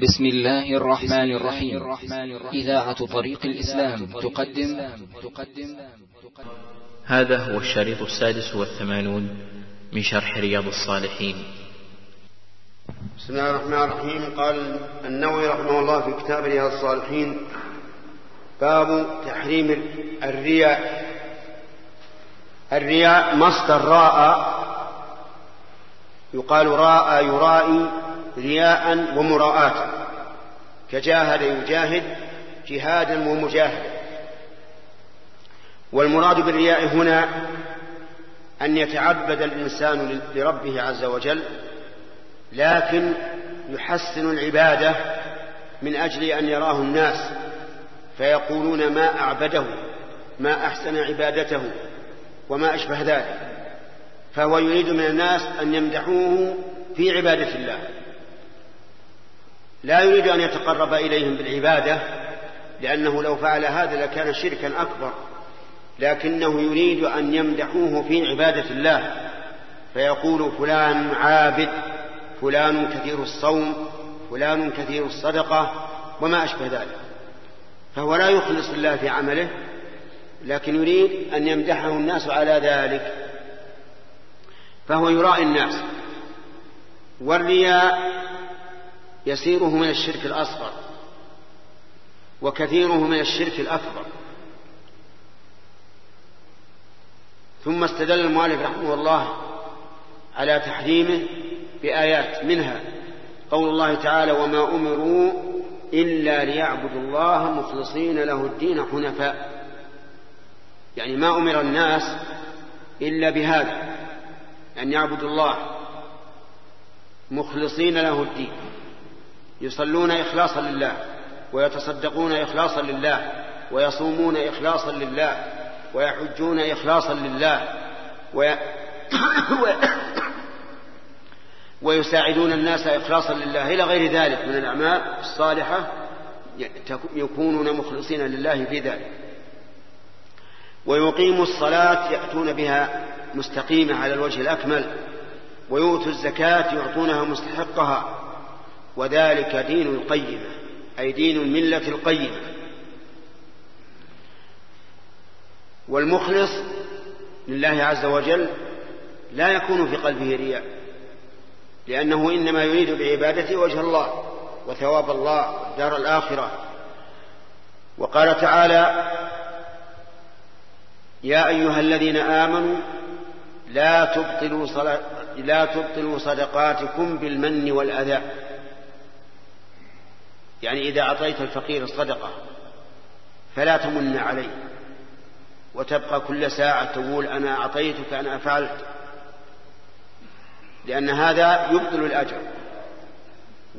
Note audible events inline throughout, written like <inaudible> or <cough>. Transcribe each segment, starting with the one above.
بسم الله الرحمن الرحيم. إذاعة طريق الإسلام تقدم. هذا هو الشريط السادس والثمانون من شرح رياض الصالحين. بسم الله الرحمن الرحيم. قال النووي رحمه الله في كتاب رياض الصالحين باب تحريم الرياء. الرياء مصدر راء يقال راء يرائي رياء ومراءة. كجاهد يجاهد جهادا ومجاهدا. والمراد بالرياء هنا أن يتعبد الإنسان لربه عز وجل لكن يحسن العبادة من أجل أن يراه الناس فيقولون ما أعبده ما أحسن عبادته وما أشبه ذلك. فهو يريد من الناس أن يمدحوه في عبادة الله. لا يريد أن يتقرب إليهم بالعبادة لأنه لو فعل هذا لكان شركا أكبر لكنه يريد أن يمدحوه في عبادة الله. فيقول فلان عابد فلان كثير الصوم فلان كثير الصدقة وما أشبه ذلك. فهو لا يخلص الله في عمله لكن يريد أن يمدحه الناس على ذلك. فهو يرائي الناس. والرياء يسيره من الشرك الأصغر وكثيره من الشرك الأكبر. ثم استدل المؤلف رحمه الله على تحريمه بآيات منها قول الله تعالى وما أمروا إلا ليعبدوا الله مخلصين له الدين حنفاء. يعني ما أمر الناس إلا بهذا أن يعبدوا الله مخلصين له الدين. يصلون إخلاصا لله ويتصدقون إخلاصا لله ويصومون إخلاصا لله ويحجون إخلاصا لله وي... <coughs> ويساعدون الناس إخلاصا لله. إلى غير ذلك من الأعمال الصالحة يكونون مخلصين لله في ذلك. ويقيموا الصلاة يأتون بها مستقيمة على الوجه الأكمل ويؤتوا الزكاة يعطونها مستحقها. وذلك دين القيمة أي دين الملة القيمة. والمخلص لله عز وجل لا يكون في قلبه رياء لأنه إنما يريد بعبادته وجه الله وثواب الله والدار الآخرة. وقال تعالى يا أيها الذين آمنوا لا تبطلوا, لا تبطلوا صدقاتكم بالمن والأذى. يعني إذا أعطيت الفقير الصدقة فلا تمن عليه وتبقى كل ساعة تقول أنا أعطيتك أنا فعلت لأن هذا يبطل الأجر.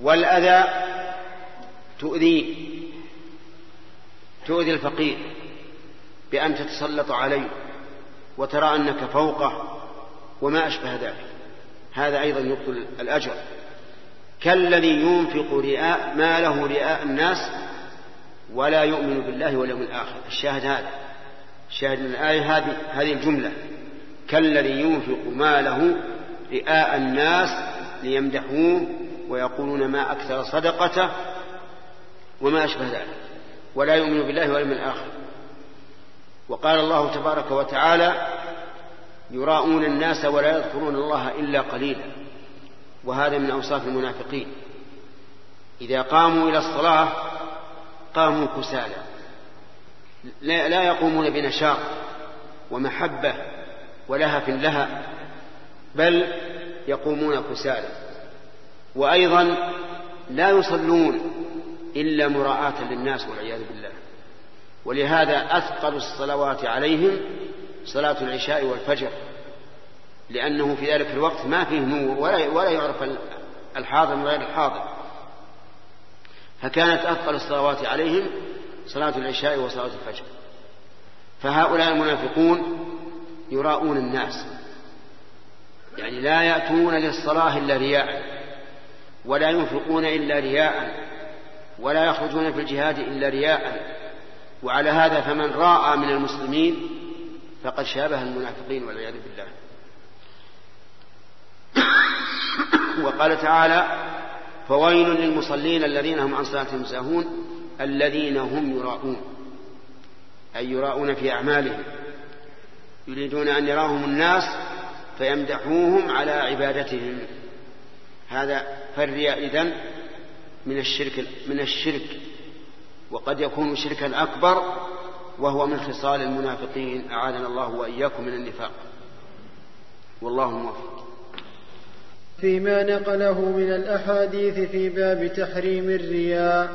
والأذى تؤذيه تؤذي الفقير بأن تتسلط عليه وترى أنك فوقه وما أشبه ذلك. هذا أيضا يبطل الأجر. كالذي ينفق رئاء ما له رئاء الناس ولا يؤمن بالله واليوم الآخر. الشاهد هذا. الشاهد من الآية هذه هذه الجملة. كالذي ينفق ماله رئاء الناس ليمدحوه ويقولون ما أكثر صدقته وما أشبه ذلك. ولا يؤمن بالله واليوم الآخر. وقال الله تبارك وتعالى يراءون الناس ولا يذكرون الله إلا قليلا. وهذا من أوصاف المنافقين. إذا قاموا إلى الصلاة قاموا كسالى. لا يقومون بنشاط ومحبة ولهف لها بل يقومون كسالى. وأيضا لا يصلون إلا مراعاة للناس والعياذ بالله. ولهذا أثقل الصلوات عليهم صلاة العشاء والفجر. لأنه في ذلك الوقت ما فيه نور ولا, ولا يعرف الحاضر من غير الحاضر. فكانت أثقل الصلوات عليهم صلاة العشاء وصلاة الفجر. فهؤلاء المنافقون يراءون الناس. يعني لا يأتون للصلاة إلا رياء ولا ينفقون إلا رياء ولا يخرجون في الجهاد إلا رياء. وعلى هذا فمن راى من المسلمين فقد شابه المنافقين والعياذ بالله. <coughs> وقال تعالى فويل للمصلين الذين هم عن صلاتهم ساهون الذين هم يراءون. أي يراءون في أعمالهم. يريدون أن يراهم الناس فيمدحوهم على عبادتهم. هذا فالرياء إذن من الشرك من الشرك. وقد يكون شركا أكبر وهو من خصال المنافقين. أعاذنا الله وإياكم من النفاق. والله موفق. فيما نقله من الأحاديث في باب تحريم الرياء.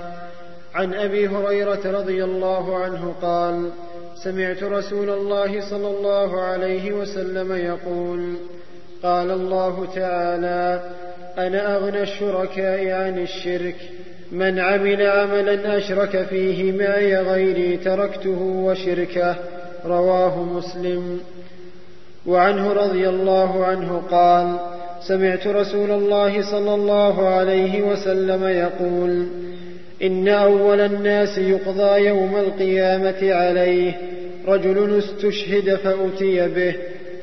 عن أبي هريرة رضي الله عنه قال سمعت رسول الله صلى الله عليه وسلم يقول قال الله تعالى أنا أغنى الشركاء عن الشرك من عمل عملا أشرك فيه معي غيري تركته وشركه. رواه مسلم. وعنه رضي الله عنه قال سمعت رسول الله صلى الله عليه وسلم يقول إن أول الناس يقضى يوم القيامة عليه رجل استشهد فأتي به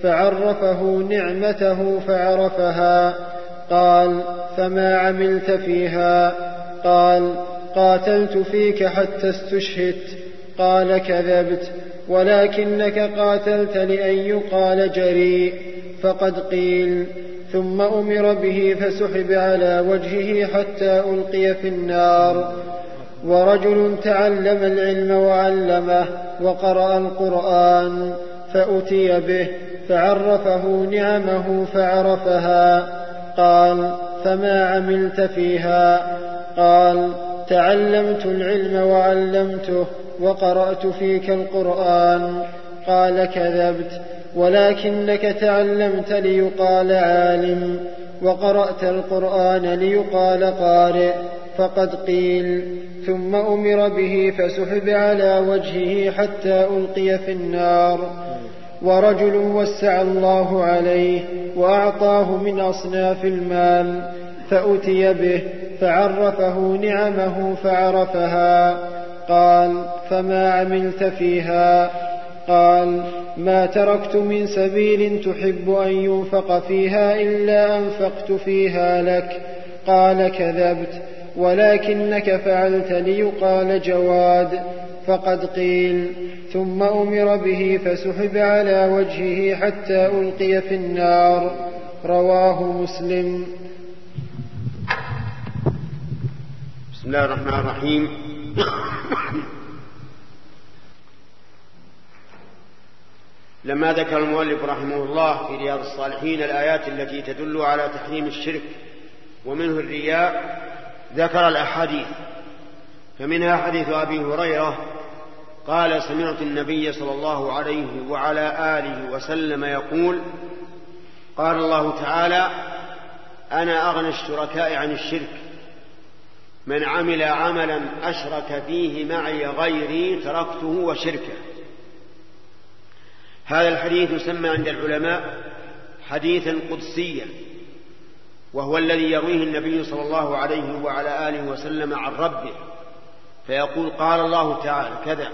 فعرفه نعمته فعرفها قال فما عملت فيها؟ قال قاتلت فيك حتى استشهدت قال كذبت ولكنك قاتلت لأن يقال جريء فقد قيل ثم أمر به فسحب على وجهه حتى ألقي في النار. ورجل تعلم العلم وعلمه وقرأ القرآن فأتي به فعرفه نعمه فعرفها. قال فما عملت فيها؟ قال تعلمت العلم وعلمته وقرأت فيك القرآن. قال كذبت. ولكنك تعلمت ليقال عالم وقرأت القرآن ليقال قارئ فقد قيل ثم أمر به فسحب على وجهه حتى ألقي في النار. ورجل وسع الله عليه وأعطاه من أصناف المال فأتي به فعرفه نعمه فعرفها قال فما عملت فيها؟ قال ما تركت من سبيل تحب أن ينفق فيها إلا أنفقت فيها لك. قال كذبت ولكنك فعلت ليقال جواد. فقد قيل ثم أمر به فسحب على وجهه حتى ألقي في النار. رواه مسلم. بسم الله الرحمن الرحيم. لما ذكر المؤلف رحمه الله في رياض الصالحين الآيات التي تدل على تحريم الشرك ومنه الرياء ذكر الأحاديث. فمنها حديث أبي هريرة قال سمعت النبي صلى الله عليه وعلى آله وسلم يقول قال الله تعالى أنا أغنى الشركاء عن الشرك من عمل عملا أشرك فيه معي غيري تركته وشركه. هذا الحديث يسمى عند العلماء حديثا قدسيا وهو الذي يرويه النبي صلى الله عليه وعلى آله وسلم عن ربه فيقول قال الله تعالى كذا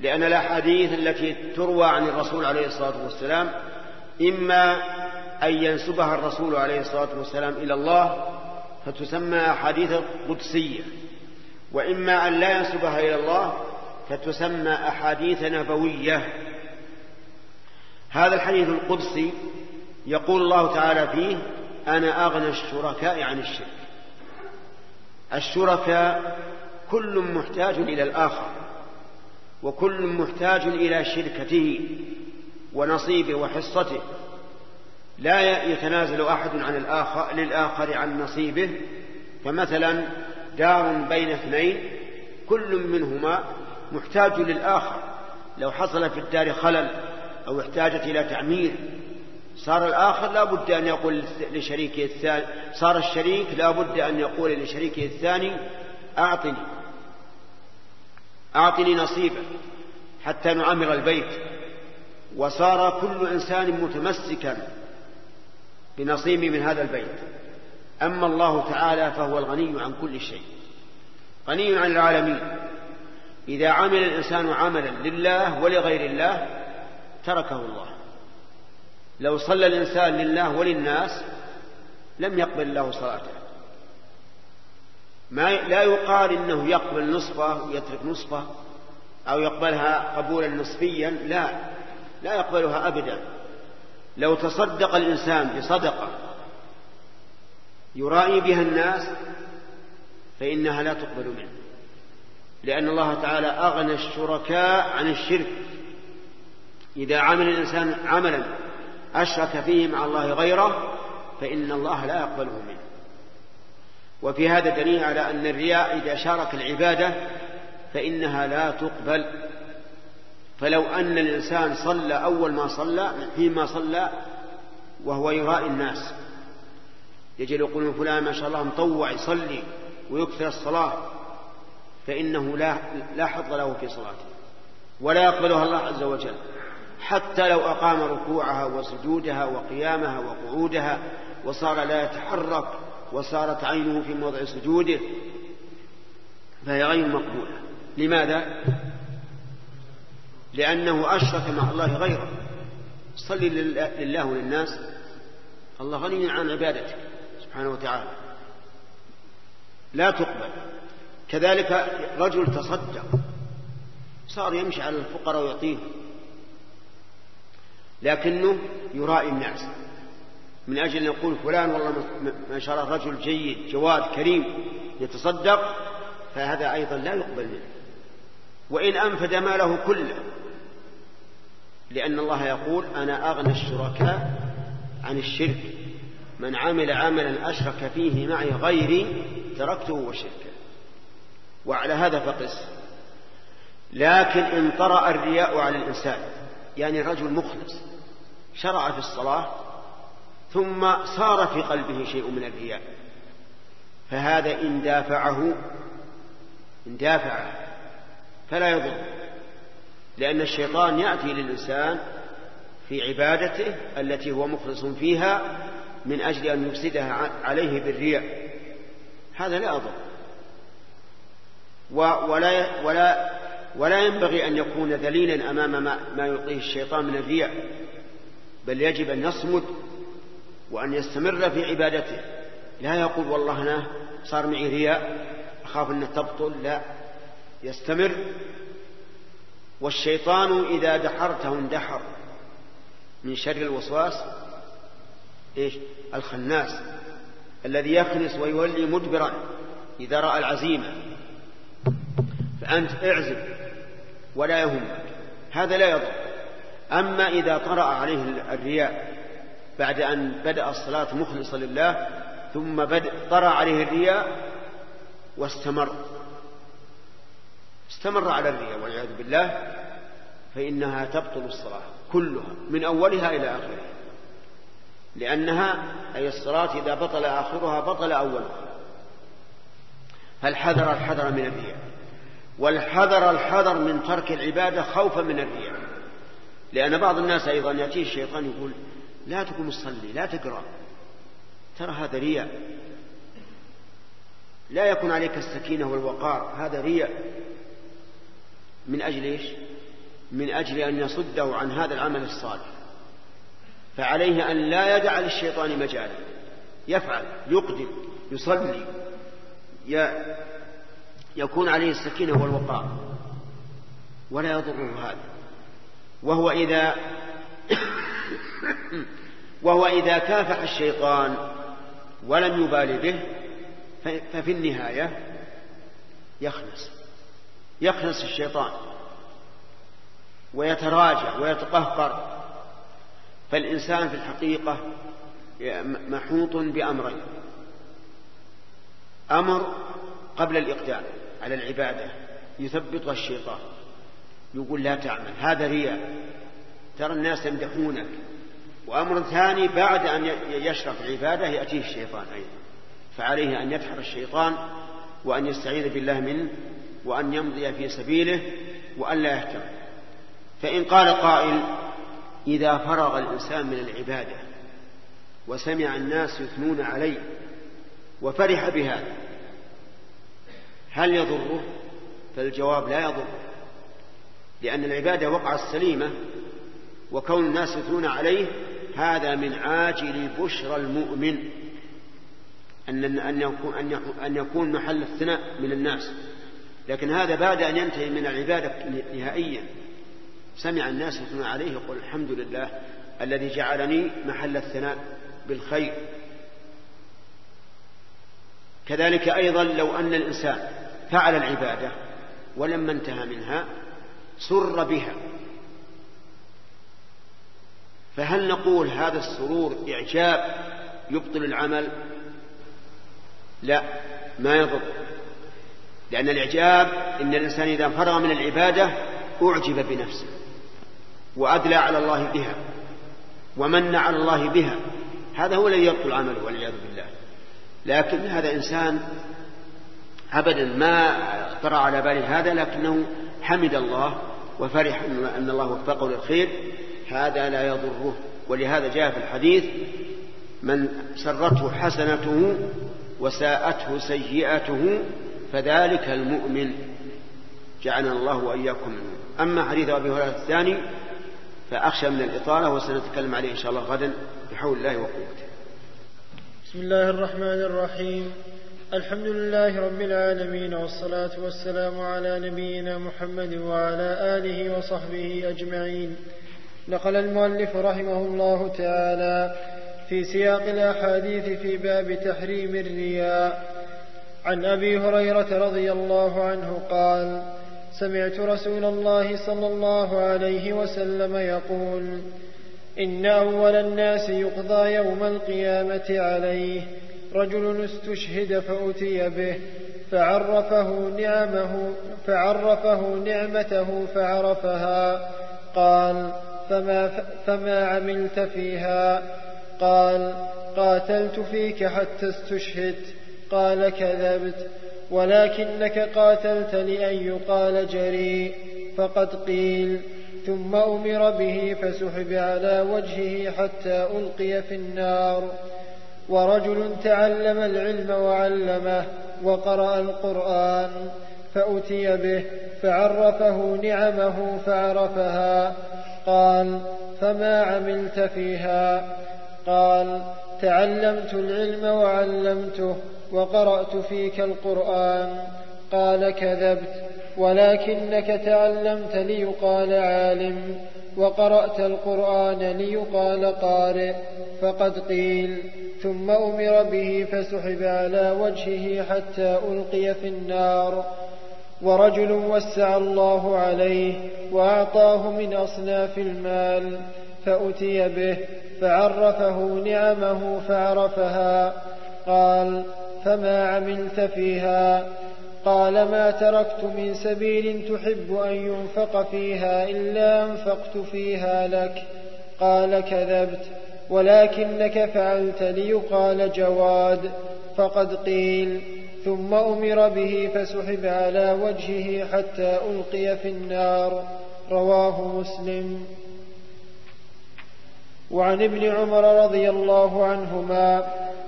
لأن الأحاديث التي تروى عن الرسول عليه الصلاة والسلام إما أن ينسبها الرسول عليه الصلاة والسلام إلى الله فتسمى أحاديث قدسية وإما أن لا ينسبها إلى الله فتسمى أحاديث نبوية. هذا الحديث القدسي يقول الله تعالى فيه أنا أغنى الشركاء عن الشرك. الشركاء كل محتاج إلى الآخر وكل محتاج إلى شركته ونصيبه وحصته. لا يتنازل أحد عن الآخر للآخر عن نصيبه. فمثلا دار بين اثنين كل منهما محتاج للآخر. لو حصل في الدار خلل أو احتاجت إلى تعمير صار الآخر لا بد أن يقول لشريكه الثاني صار الشريك لا بد أن يقول لشريكه الثاني أعطني أعطني نصيبا حتى نعمر البيت. وصار كل إنسان متمسكا بنصيبه من هذا البيت. أما الله تعالى فهو الغني عن كل شيء غني عن العالمين. إذا عمل الإنسان عملا لله ولغير الله تركه الله. لو صلى الإنسان لله وللناس لم يقبل الله صلاته. ما لا يقال إنه يقبل نصفه ويترك نصفه أو يقبلها قبولا نصفيا لا. لا يقبلها أبدا. لو تصدق الإنسان بصدقة يرائي بها الناس فإنها لا تقبل منه. لأن الله تعالى أغنى الشركاء عن الشرك. إذا عمل الإنسان عملا أشرك فيه مع الله غيره فإن الله لا يقبله منه. وفي هذا دليل على أن الرياء إذا شارك العبادة فإنها لا تقبل. فلو أن الإنسان صلى أول ما صلى حينما صلى وهو يرائي الناس. يجي يقولون فلان ما شاء الله مطوع يصلي ويكثر الصلاة فإنه لا لا حظ له في صلاته ولا يقبلها الله عز وجل. حتى لو أقام ركوعها وسجودها وقيامها وقعودها وصار لا يتحرك وصارت عينه في موضع سجوده فهي غير مقبولة. لماذا؟ لأنه أشرك مع الله غيره. صلي لله وللناس. الله غني عن عبادتك سبحانه وتعالى. لا تقبل. كذلك رجل تصدق صار يمشي على الفقراء ويعطيهم لكنه يرائي الناس من أجل أن يقول فلان والله ما شاء الله رجل جيد جواد كريم يتصدق فهذا أيضا لا يقبل منه. وإن أنفد ماله كله لأن الله يقول أنا أغنى الشركاء عن الشرك. من عمل عملا أشرك فيه معي غيري تركته وشركه. وعلى هذا فقس. لكن إن طرأ الرياء على الإنسان. يعني رجل مخلص شرع في الصلاة ثم صار في قلبه شيء من الرياء. فهذا إن دافعه إن دافعه فلا يضر. لأن الشيطان يأتي للإنسان في عبادته التي هو مخلص فيها من أجل أن يفسدها عليه بالرياء. هذا لا يضر. ولا ولا ولا ينبغي أن يكون ذليلا أمام ما, ما يلقيه الشيطان من الرياء بل يجب أن يصمد وأن يستمر في عبادته. لا يقول والله أنا صار معي رياء أخاف أن تبطل لا. يستمر. والشيطان إذا دحرته اندحر من شر الوسواس إيش؟ الخناس الذي يخنس ويولي مدبرا إذا رأى العزيمة. فأنت اعزم. ولا يهمك. هذا لا يضر. أما إذا طرأ عليه الرياء بعد أن بدأ الصلاة مخلصا لله ثم بدأ طرأ عليه الرياء واستمر. استمر على الرياء والعياذ بالله فإنها تبطل الصلاة كلها من أولها إلى آخرها. لأنها أي الصلاة إذا بطل آخرها بطل أولها. فالحذر الحذر من الرياء؟ والحذر الحذر من ترك العبادة خوفا من الرياء لأن بعض الناس أيضا يأتيه الشيطان يقول لا تقوم تصلي لا تقرأ. ترى هذا رياء. لا يكون عليك السكينة والوقار هذا رياء. من أجل إيش؟ من أجل أن يصده عن هذا العمل الصالح. فعليه أن لا يدع للشيطان مجالا. يفعل يقدم يصلي يكون عليه السكينة والوقار. ولا يضره هذا. وهو إذا <coughs> وهو إذا كافح الشيطان ولم يبال به ففي النهاية يخنس يخنس الشيطان. ويتراجع ويتقهقر. فالإنسان في الحقيقة محوط بأمرين. أمر قبل الإقدام. على العبادة يثبطها الشيطان يقول لا تعمل هذا رياء. ترى الناس يمدحونك. وأمر ثاني بعد أن يشرف العبادة يأتيه الشيطان أيضا. فعليه أن يدحر الشيطان وأن يستعيذ بالله منه وأن يمضي في سبيله وأن لا يهتم فإن قال قائل إذا فرغ الإنسان من العبادة وسمع الناس يثنون عليه وفرح بهذا هل يضره؟ فالجواب لا يضره لأن العبادة وقعت سليمة وكون الناس يثنون عليه هذا من عاجل بشرى المؤمن أن أن يكون أن يكون محل الثناء من الناس. لكن هذا بعد أن ينتهي من العبادة نهائيا. سمع الناس يثنون عليه يقول الحمد لله الذي جعلني محل الثناء بالخير. كذلك أيضا لو أن الإنسان فعل العبادة ولما انتهى منها سر بها. فهل نقول هذا السرور إعجاب يبطل العمل؟ لا ما يضر. لأن الإعجاب إن الإنسان إذا فرغ من العبادة أعجب بنفسه وأدلى على الله بها ومن على الله بها. هذا هو الذي يبطل عمله والعياذ بالله. لكن هذا إنسان أبدا ما طرأ على باله هذا لكنه حمد الله وفرح أن الله وفقه للخير. هذا لا يضره. ولهذا جاء في الحديث من سرته حسنته وساءته سيئته فذلك المؤمن. جعلنا الله وإياكم منه أما حديث أبي هريرة الثاني فأخشى من الإطالة وسنتكلم عليه إن شاء الله غدا بحول الله وقوته. بسم الله الرحمن الرحيم. الحمد لله رب العالمين والصلاة والسلام على نبينا محمد وعلى آله وصحبه أجمعين. نقل المؤلف رحمه الله تعالى في سياق الأحاديث في باب تحريم الرياء. عن أبي هريرة رضي الله عنه قال سمعت رسول الله صلى الله عليه وسلم يقول إن أول الناس يقضى يوم القيامة عليه رجل استشهد فأتي به فعرفه نعمه فعرفه نعمته فعرفها. قال فما, فما عملت فيها؟ قال قاتلت فيك حتى استشهدت. قال كذبت ولكنك قاتلت لأن يقال جريء فقد قيل ثم أمر به فسحب على وجهه حتى ألقي في النار. ورجل تعلم العلم وعلمه وقرأ القرآن فأتي به فعرفه نعمه فعرفها قال فما عملت فيها قال تعلمت العلم وعلمته وقرأت فيك القرآن قال كذبت ولكنك تعلمت ليقال عالم وقرأت القرآن ليقال قارئ فقد قيل ثم أمر به فسحب على وجهه حتى ألقي في النار. ورجل وسع الله عليه وأعطاه من أصناف المال فأتي به فعرفه نعمه فعرفها. قال فما عملت فيها؟ قال ما تركت من سبيل تحب أن ينفق فيها إلا أنفقت فيها لك. قال كذبت ولكنك فعلت ليقال جواد. فقد قيل ثم أمر به فسحب على وجهه حتى ألقي في النار. رواه مسلم. وعن ابن عمر رضي الله عنهما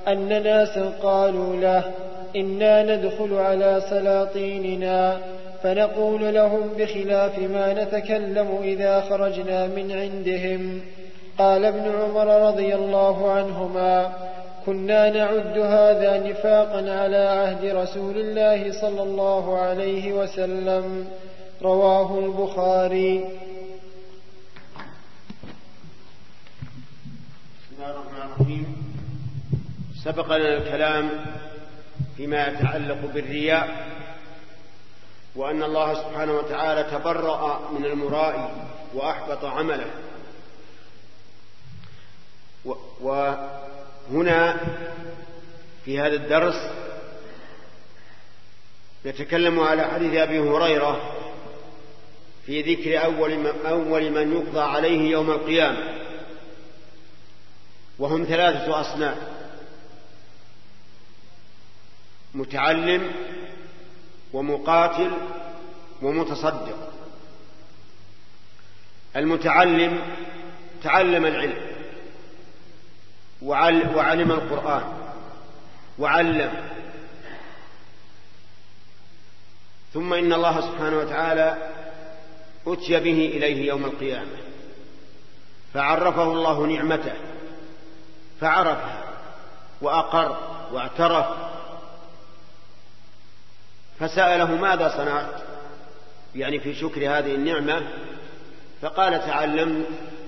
أن ناسا قالوا له إنا ندخل على سلاطيننا فنقول لهم بخلاف ما نتكلم إذا خرجنا من عندهم. قال ابن عمر رضي الله عنهما كنا نعد هذا نفاقا على عهد رسول الله صلى الله عليه وسلم. رواه البخاري. بسم الله الرحمن الرحيم. سبق لنا الكلام فيما يتعلق بالرياء وأن الله سبحانه وتعالى تبرأ من المرائي وأحبط عمله. وهنا في هذا الدرس نتكلم على حديث أبي هريرة في ذكر أول أول من يقضى عليه يوم القيامة وهم ثلاثة أصناف. متعلم ومقاتل ومتصدق. المتعلم تعلم العلم وعلم القرآن وعلم. ثم إن الله سبحانه وتعالى أتي به إليه يوم القيامة. فعرفه الله نعمته فعرفها وأقر واعترف فسأله ماذا صنعت؟ يعني في شكر هذه النعمة فقال تعلمت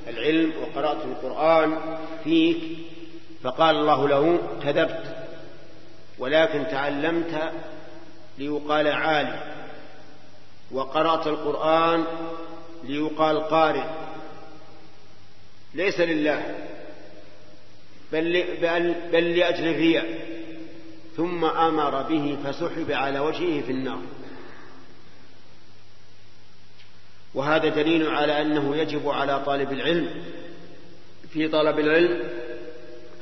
العلم وقرأت القرآن فيك فقال الله له كذبت ولكن تعلمت ليقال عالم وقرأت القرآن ليقال قارئ ليس لله بل, بل, بل لأجل الرياء ثم أمر به فسحب على وجهه في النار. وهذا دليل على أنه يجب على طالب العلم في طلب العلم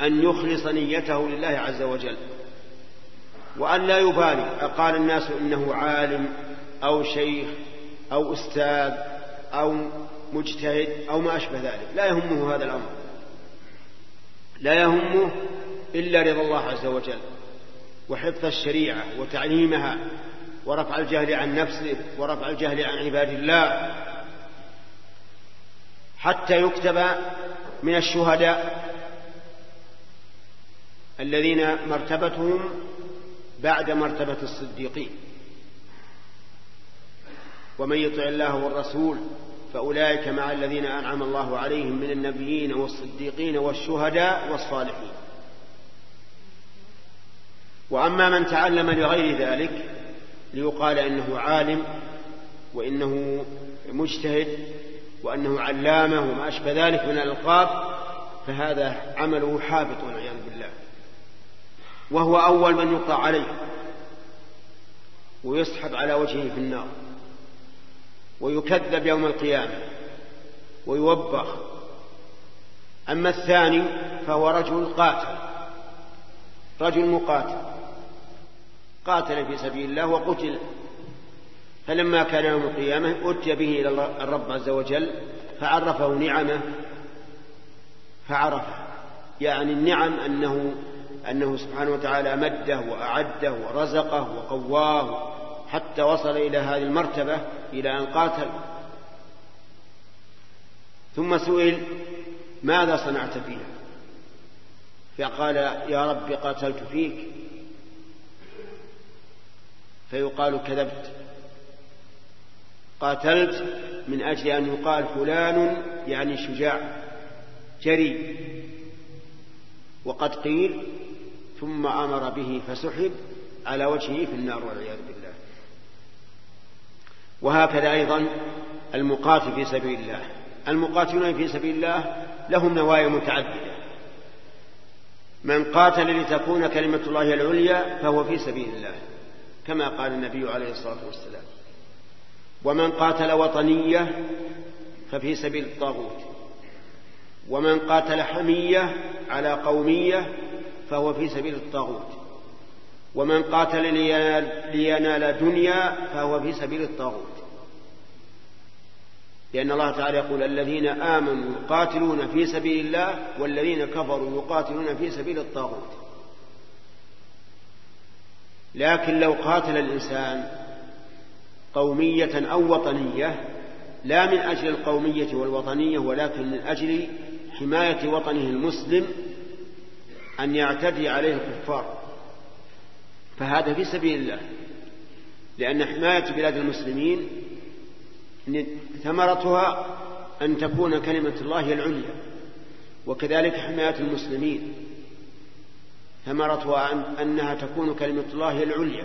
أن يخلص نيته لله عز وجل. وأن لا يبالي أقال الناس إنه عالم أو شيخ أو أستاذ أو مجتهد أو ما أشبه ذلك. لا يهمه هذا الأمر. لا يهمه إلا رضا الله عز وجل. وحفظ الشريعة وتعليمها ورفع الجهل عن نفسه ورفع الجهل عن عباد الله حتى يكتب من الشهداء الذين مرتبتهم بعد مرتبة الصديقين. ومن يطع الله والرسول فأولئك مع الذين أنعم الله عليهم من النبيين والصديقين والشهداء والصالحين. وأما من تعلم لغير ذلك ليقال إنه عالم وإنه مجتهد وأنه علامة وما أشبه ذلك من الألقاب فهذا عمله حابط والعياذ بالله. وهو أول من يقطع عليه ويسحب على وجهه في النار ويكذب يوم القيامة ويوبخ. أما الثاني فهو رجل قاتل رجل مقاتل. قاتل في سبيل الله وقتل. فلما كان يوم القيامة أتي به إلى الرب عز وجل فعرفه نعمه. فعرفه. يعني النعم أنه أنه سبحانه وتعالى مده وأعده ورزقه وقواه حتى وصل إلى هذه المرتبة إلى أن قاتل. ثم سئل ماذا صنعت فيها فقال يا رب قاتلت فيك. فيقال كذبت. قاتلت من أجل أن يقال فلان يعني شجاع جري. وقد قيل ثم أمر به فسحب على وجهه في النار والعياذ بالله. وهكذا أيضا المقاتل في سبيل الله. المقاتلون في سبيل الله لهم نوايا متعددة. من قاتل لتكون كلمة الله العليا فهو في سبيل الله. كما قال النبي عليه الصلاة والسلام. ومن قاتل وطنية ففي سبيل الطاغوت. ومن قاتل حمية على قومية فهو في سبيل الطاغوت. ومن قاتل لينال دنيا فهو في سبيل الطاغوت. لأن الله تعالى يقول الذين آمنوا يقاتلون في سبيل الله والذين كفروا يقاتلون في سبيل الطاغوت. لكن لو قاتل الإنسان قومية أو وطنية لا من أجل القومية والوطنية ولكن من أجل حماية وطنه المسلم أن يعتدي عليه الكفار. فهذا في سبيل الله لأن حماية بلاد المسلمين ثمرتها أن تكون كلمة الله العليا وكذلك حماية المسلمين. ثمرتها أنها تكون كلمة الله العليا.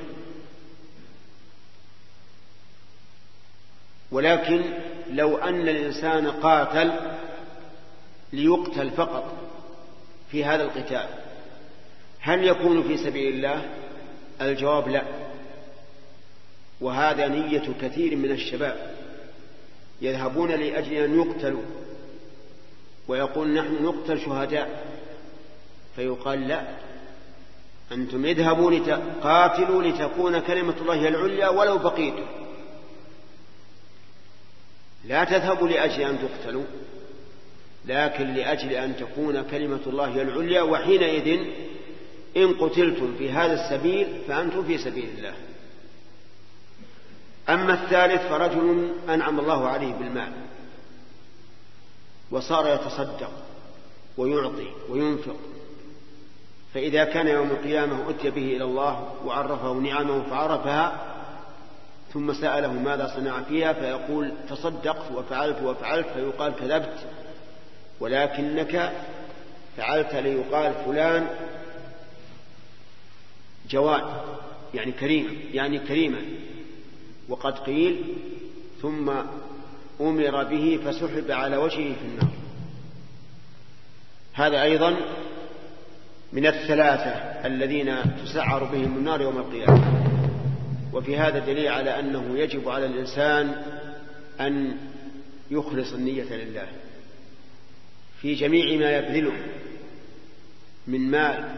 ولكن لو أن الإنسان قاتل ليقتل فقط في هذا القتال هل يكون في سبيل الله؟ الجواب لا. وهذا نية كثير من الشباب يذهبون لأجل أن يقتلوا ويقول نحن نقتل شهداء فيقال لا. أنتم اذهبوا لتقاتلوا لتكون كلمة الله العليا ولو بقيتم لا تذهبوا لأجل أن تقتلوا لكن لأجل أن تكون كلمة الله العليا وحينئذ إن قتلتم في هذا السبيل فأنتم في سبيل الله. أما الثالث فرجل أنعم الله عليه بالمال وصار يتصدق ويعطي وينفق. فإذا كان يوم القيامة أتي به إلى الله وعرفه نعمه فعرفها ثم سأله ماذا صنع فيها فيقول تصدقت وفعلت وفعلت فيقال كذبت ولكنك فعلت ليقال فلان جواد يعني كريم يعني كريما. وقد قيل ثم أمر به فسحب على وجهه في النار. هذا أيضا من الثلاثة الذين تسعر بهم النار يوم القيامة. وفي هذا دليل على أنه يجب على الإنسان أن يخلص النية لله. في جميع ما يبذله من مال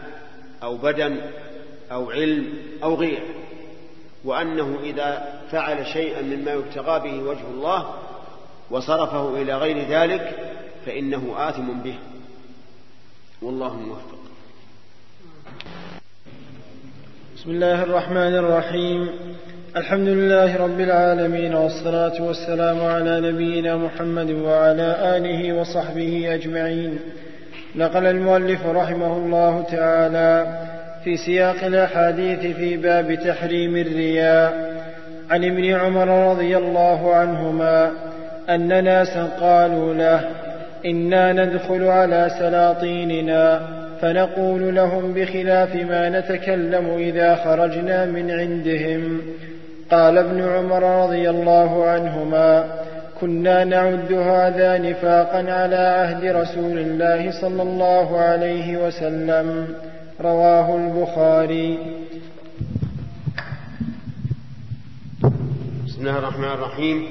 أو بدن أو علم أو غيره. وأنه إذا فعل شيئا مما يبتغى به وجه الله وصرفه إلى غير ذلك فإنه آثم به. والله موفق بسم الله الرحمن الرحيم. الحمد لله رب العالمين والصلاة والسلام على نبينا محمد وعلى آله وصحبه أجمعين. نقل المؤلف رحمه الله تعالى في سياق الأحاديث في باب تحريم الرياء عن ابن عمر رضي الله عنهما أن ناسا قالوا له إنا ندخل على سلاطيننا فنقول لهم بخلاف ما نتكلم إذا خرجنا من عندهم. قال ابن عمر رضي الله عنهما كنا نعد هذا نفاقا على عهد رسول الله صلى الله عليه وسلم. رواه البخاري. بسم الله الرحمن الرحيم.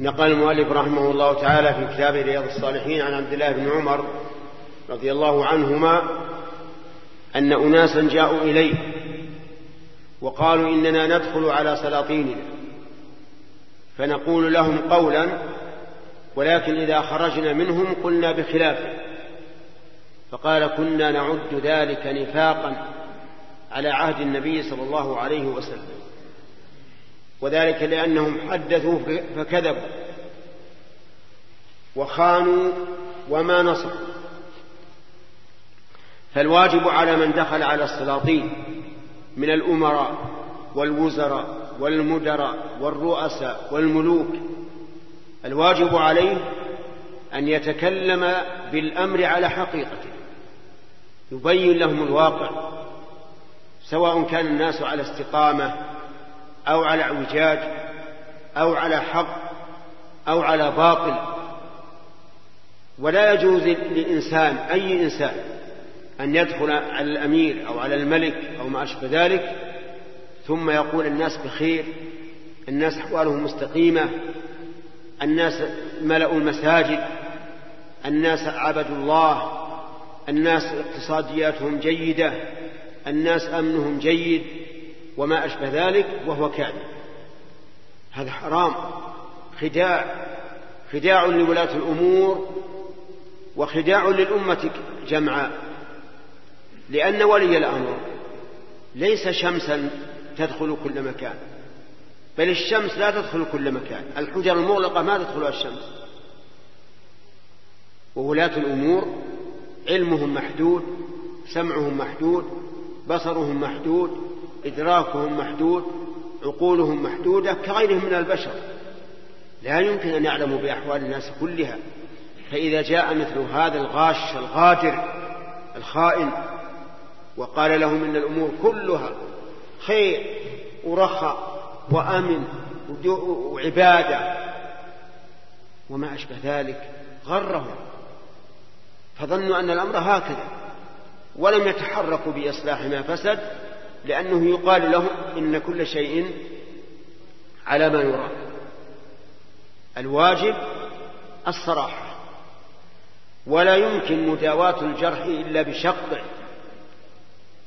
نقل المؤلف رحمه الله تعالى في كتاب رياض الصالحين عن عبد الله بن عمر رضي الله عنهما أن أناسا جاءوا إليه وقالوا إننا ندخل على سلاطيننا فنقول لهم قولا ولكن إذا خرجنا منهم قلنا بخلافه فقال كنا نعد ذلك نفاقا على عهد النبي صلى الله عليه وسلم وذلك لأنهم حدثوا فكذبوا وخانوا وما نصروا. فالواجب على من دخل على السلاطين من الأمراء والوزراء والمدراء والرؤساء والملوك الواجب عليه أن يتكلم بالأمر على حقيقته يبين لهم الواقع سواء كان الناس على استقامة أو على اعوجاج أو على حق أو على باطل. ولا يجوز لإنسان أي إنسان أن يدخل على الأمير أو على الملك أو ما أشبه ذلك ثم يقول الناس بخير الناس أحوالهم مستقيمة الناس ملأوا المساجد الناس عبدوا الله الناس اقتصادياتهم جيدة الناس أمنهم جيد وما أشبه ذلك وهو كاذب. هذا حرام. خداع. خداع لولاة الأمور وخداع للأمة جمعاء. لأن ولي الأمر ليس شمسا تدخل كل مكان بل الشمس لا تدخل كل مكان. الحجر المغلقة ما تدخلها الشمس. وولاة الأمور علمهم محدود سمعهم محدود بصرهم محدود إدراكهم محدود عقولهم محدودة كغيرهم من البشر. لا يمكن أن يعلموا بأحوال الناس كلها. فإذا جاء مثل هذا الغاش الغادر الخائن وقال لهم إن الأمور كلها خير ورخاء وأمن وعبادة وما أشبه ذلك غرهم. فظنوا أن الأمر هكذا ولم يتحركوا بإصلاح ما فسد لأنه يقال لهم إن كل شيء على ما يرام. الواجب الصراحة. ولا يمكن مداواة الجرح إلا بشقه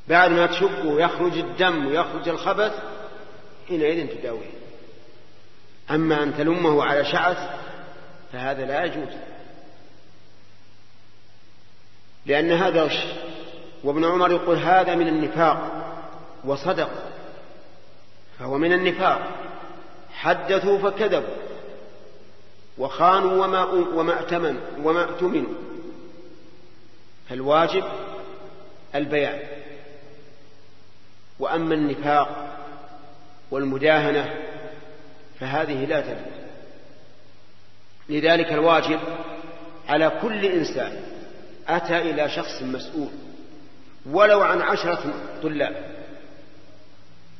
بعد ما تشق ويخرج الدم ويخرج الخبث حينئذ تداويه أما أن تلمه على شعث فهذا لا يجوز. لأن هذا وابن عمر يقول هذا من النفاق. وصدق فهو من النفاق. حدثوا فكذبوا وخانوا وما وما ائتمنوا وما اؤتمنوا. فالواجب البيان. وأما النفاق والمداهنة فهذه لا تجوز. لذلك الواجب على كل إنسان أتى إلى شخص مسؤول ولو عن عشرة طلاب.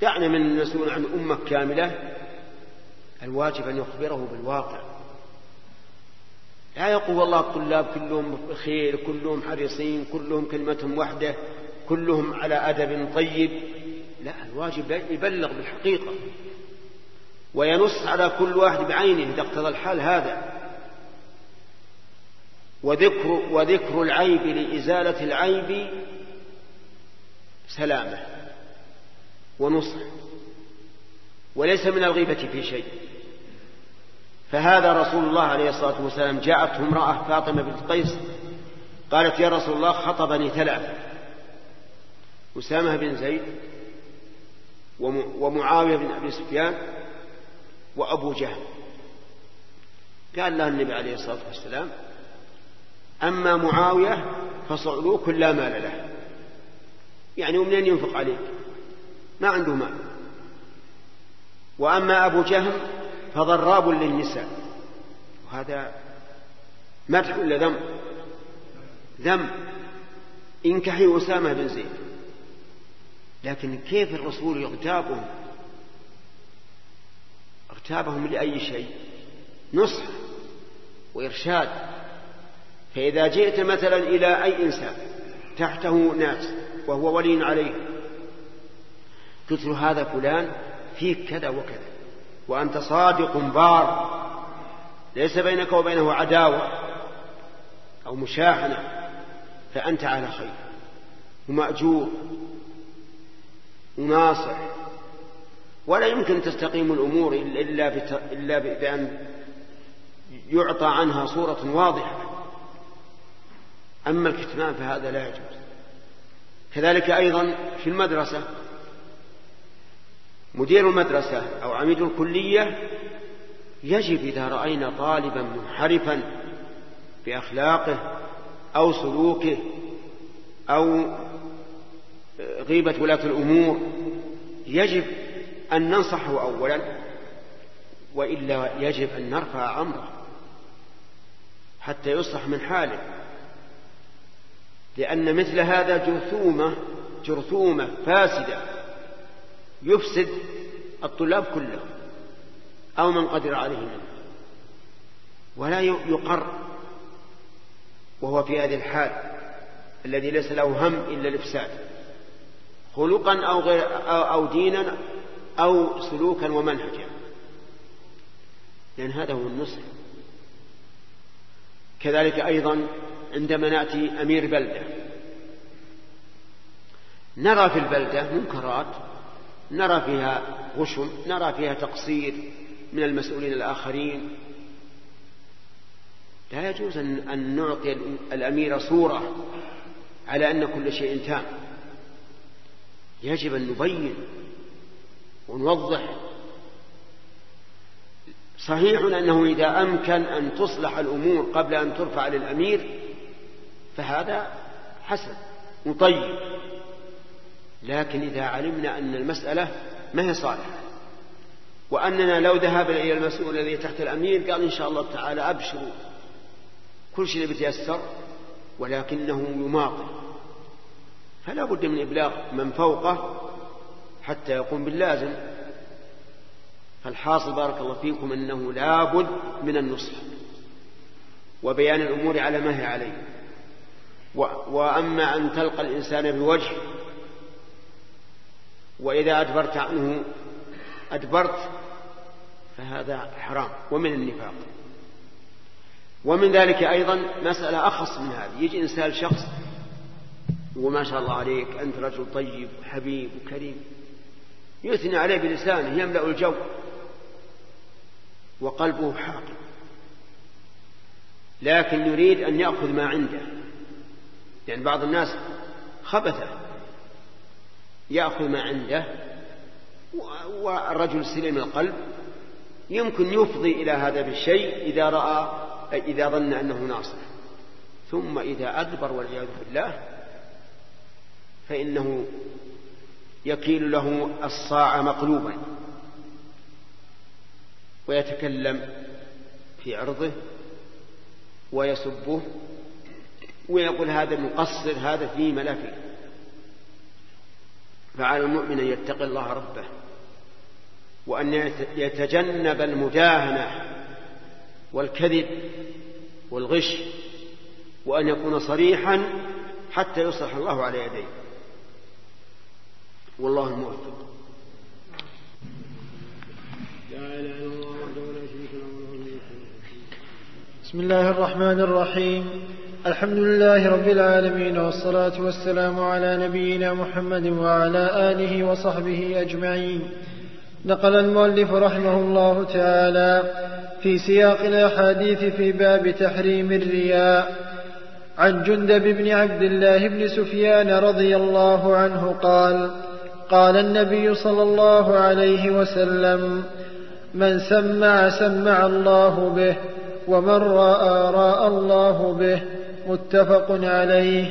دعنا من المسؤول عن أمة كاملة الواجب أن يخبره بالواقع. لا يقول والله الطلاب كلهم خير كلهم حريصين كلهم كلمتهم وحدة كلهم على أدب طيب. لا الواجب يبلغ بالحقيقة. وينص على كل واحد بعينه إذا اقتضى الحال هذا. وذكر وذكر العيب لإزالة العيب سلامة. ونصح. وليس من الغيبة في شيء. فهذا رسول الله عليه الصلاة والسلام جاءته امرأة فاطمة بنت قيس قالت يا رسول الله خطبني ثلاثة. أسامة بن زيد ومعاوية بن أبي سفيان وأبو جهل. قال له النبي عليه الصلاة والسلام أما معاوية فصعلوك لا مال له. يعني ومنين ينفق عليك. ما عنده مال. وأما أبو جهم فضراب للنساء. وهذا مدح ولا ذم؟ ذم. انكحي أسامة بن زيد. لكن كيف الرسول يغتابهم؟ اغتابهم لأي شيء؟ نصح وإرشاد. فإذا جئت مثلا إلى أي إنسان تحته ناس وهو ولي عليه قلت له هذا فلان فيك كذا وكذا وأنت صادق بار ليس بينك وبينه عداوة أو مشاحنة فأنت على خير ومأجور وناصح. ولا يمكن تستقيم الأمور إلا, إلا بأن يعطى عنها صورة واضحة. أما الكتمان فهذا لا يجوز. كذلك أيضا في المدرسة مدير المدرسة أو عميد الكلية يجب إذا رأينا طالبا منحرفا بأخلاقه أو سلوكه أو غيبة ولاة الأمور يجب أن ننصحه أولا وإلا يجب أن نرفع أمره حتى يصلح من حاله. لأن مثل هذا جرثومة جرثومة فاسدة. يفسد الطلاب كلهم أو من قدر عليه منه ولا يقر وهو في هذه الحال الذي ليس له هم إلا الإفساد خلقا أو, غير أو دينا أو سلوكا ومنهجا. لأن هذا هو النصح. كذلك أيضا عندما نأتي أمير بلدة نرى في البلدة منكرات نرى فيها غشم نرى فيها تقصير من المسؤولين الآخرين. لا يجوز أن نعطي الأمير صورة على أن كل شيء تام. يجب أن نبين ونوضح. صحيح أنه إذا أمكن أن تصلح الأمور قبل أن ترفع للأمير فهذا حسن مطيب. لكن إذا علمنا أن المسألة ما هي صالحة وأننا لو ذهبنا إلى المسؤول الذي تحت الأمير قال إن شاء الله تعالى أبشروا. كل شيء بيتيسر ولكنه يماطل. فلا بد من إبلاغ من فوقه حتى يقوم باللازم. فالحاصل بارك الله فيكم أنه لا بد من النصح وبيان الأمور على ما هي عليه. وأما أن تلقى الإنسان بوجه وإذا أدبرت عنه أدبرت فهذا حرام. ومن النفاق. ومن ذلك أيضا مسألة أخص من هذه. يجي إنسان شخص وما شاء الله عليك أنت رجل طيب وحبيب وكريم يثني عليه بلسانه يملأ الجو. وقلبه حاقد لكن يريد أن يأخذ ما عنده. يعني بعض الناس خبث يأخذ ما عنده والرجل سليم القلب يمكن يفضي إلى هذا بالشيء إذا رأى إذا ظن أنه ناصح. ثم إذا أدبر والعياذ بالله فإنه يكيل له الصاع مقلوبا ويتكلم في عرضه ويسبه ويقول هذا مقصر هذا فيه ما فيه فعلى المؤمن أن يتقي الله ربه وأن يتجنب المداهنة والكذب والغش وأن يكون صريحا حتى يصلح الله على يديه. والله الموفق. بسم الله الرحمن الرحيم. الحمد لله رب العالمين والصلاة والسلام على نبينا محمد وعلى آله وصحبه أجمعين. نقل المؤلف رحمه الله تعالى في سياق الأحاديث في باب تحريم الرياء عن جندب بن عبد الله بن سفيان رضي الله عنه قال قال النبي صلى الله عليه وسلم من سمع سمع الله به ومن رأى رأى الله به متفق عليه.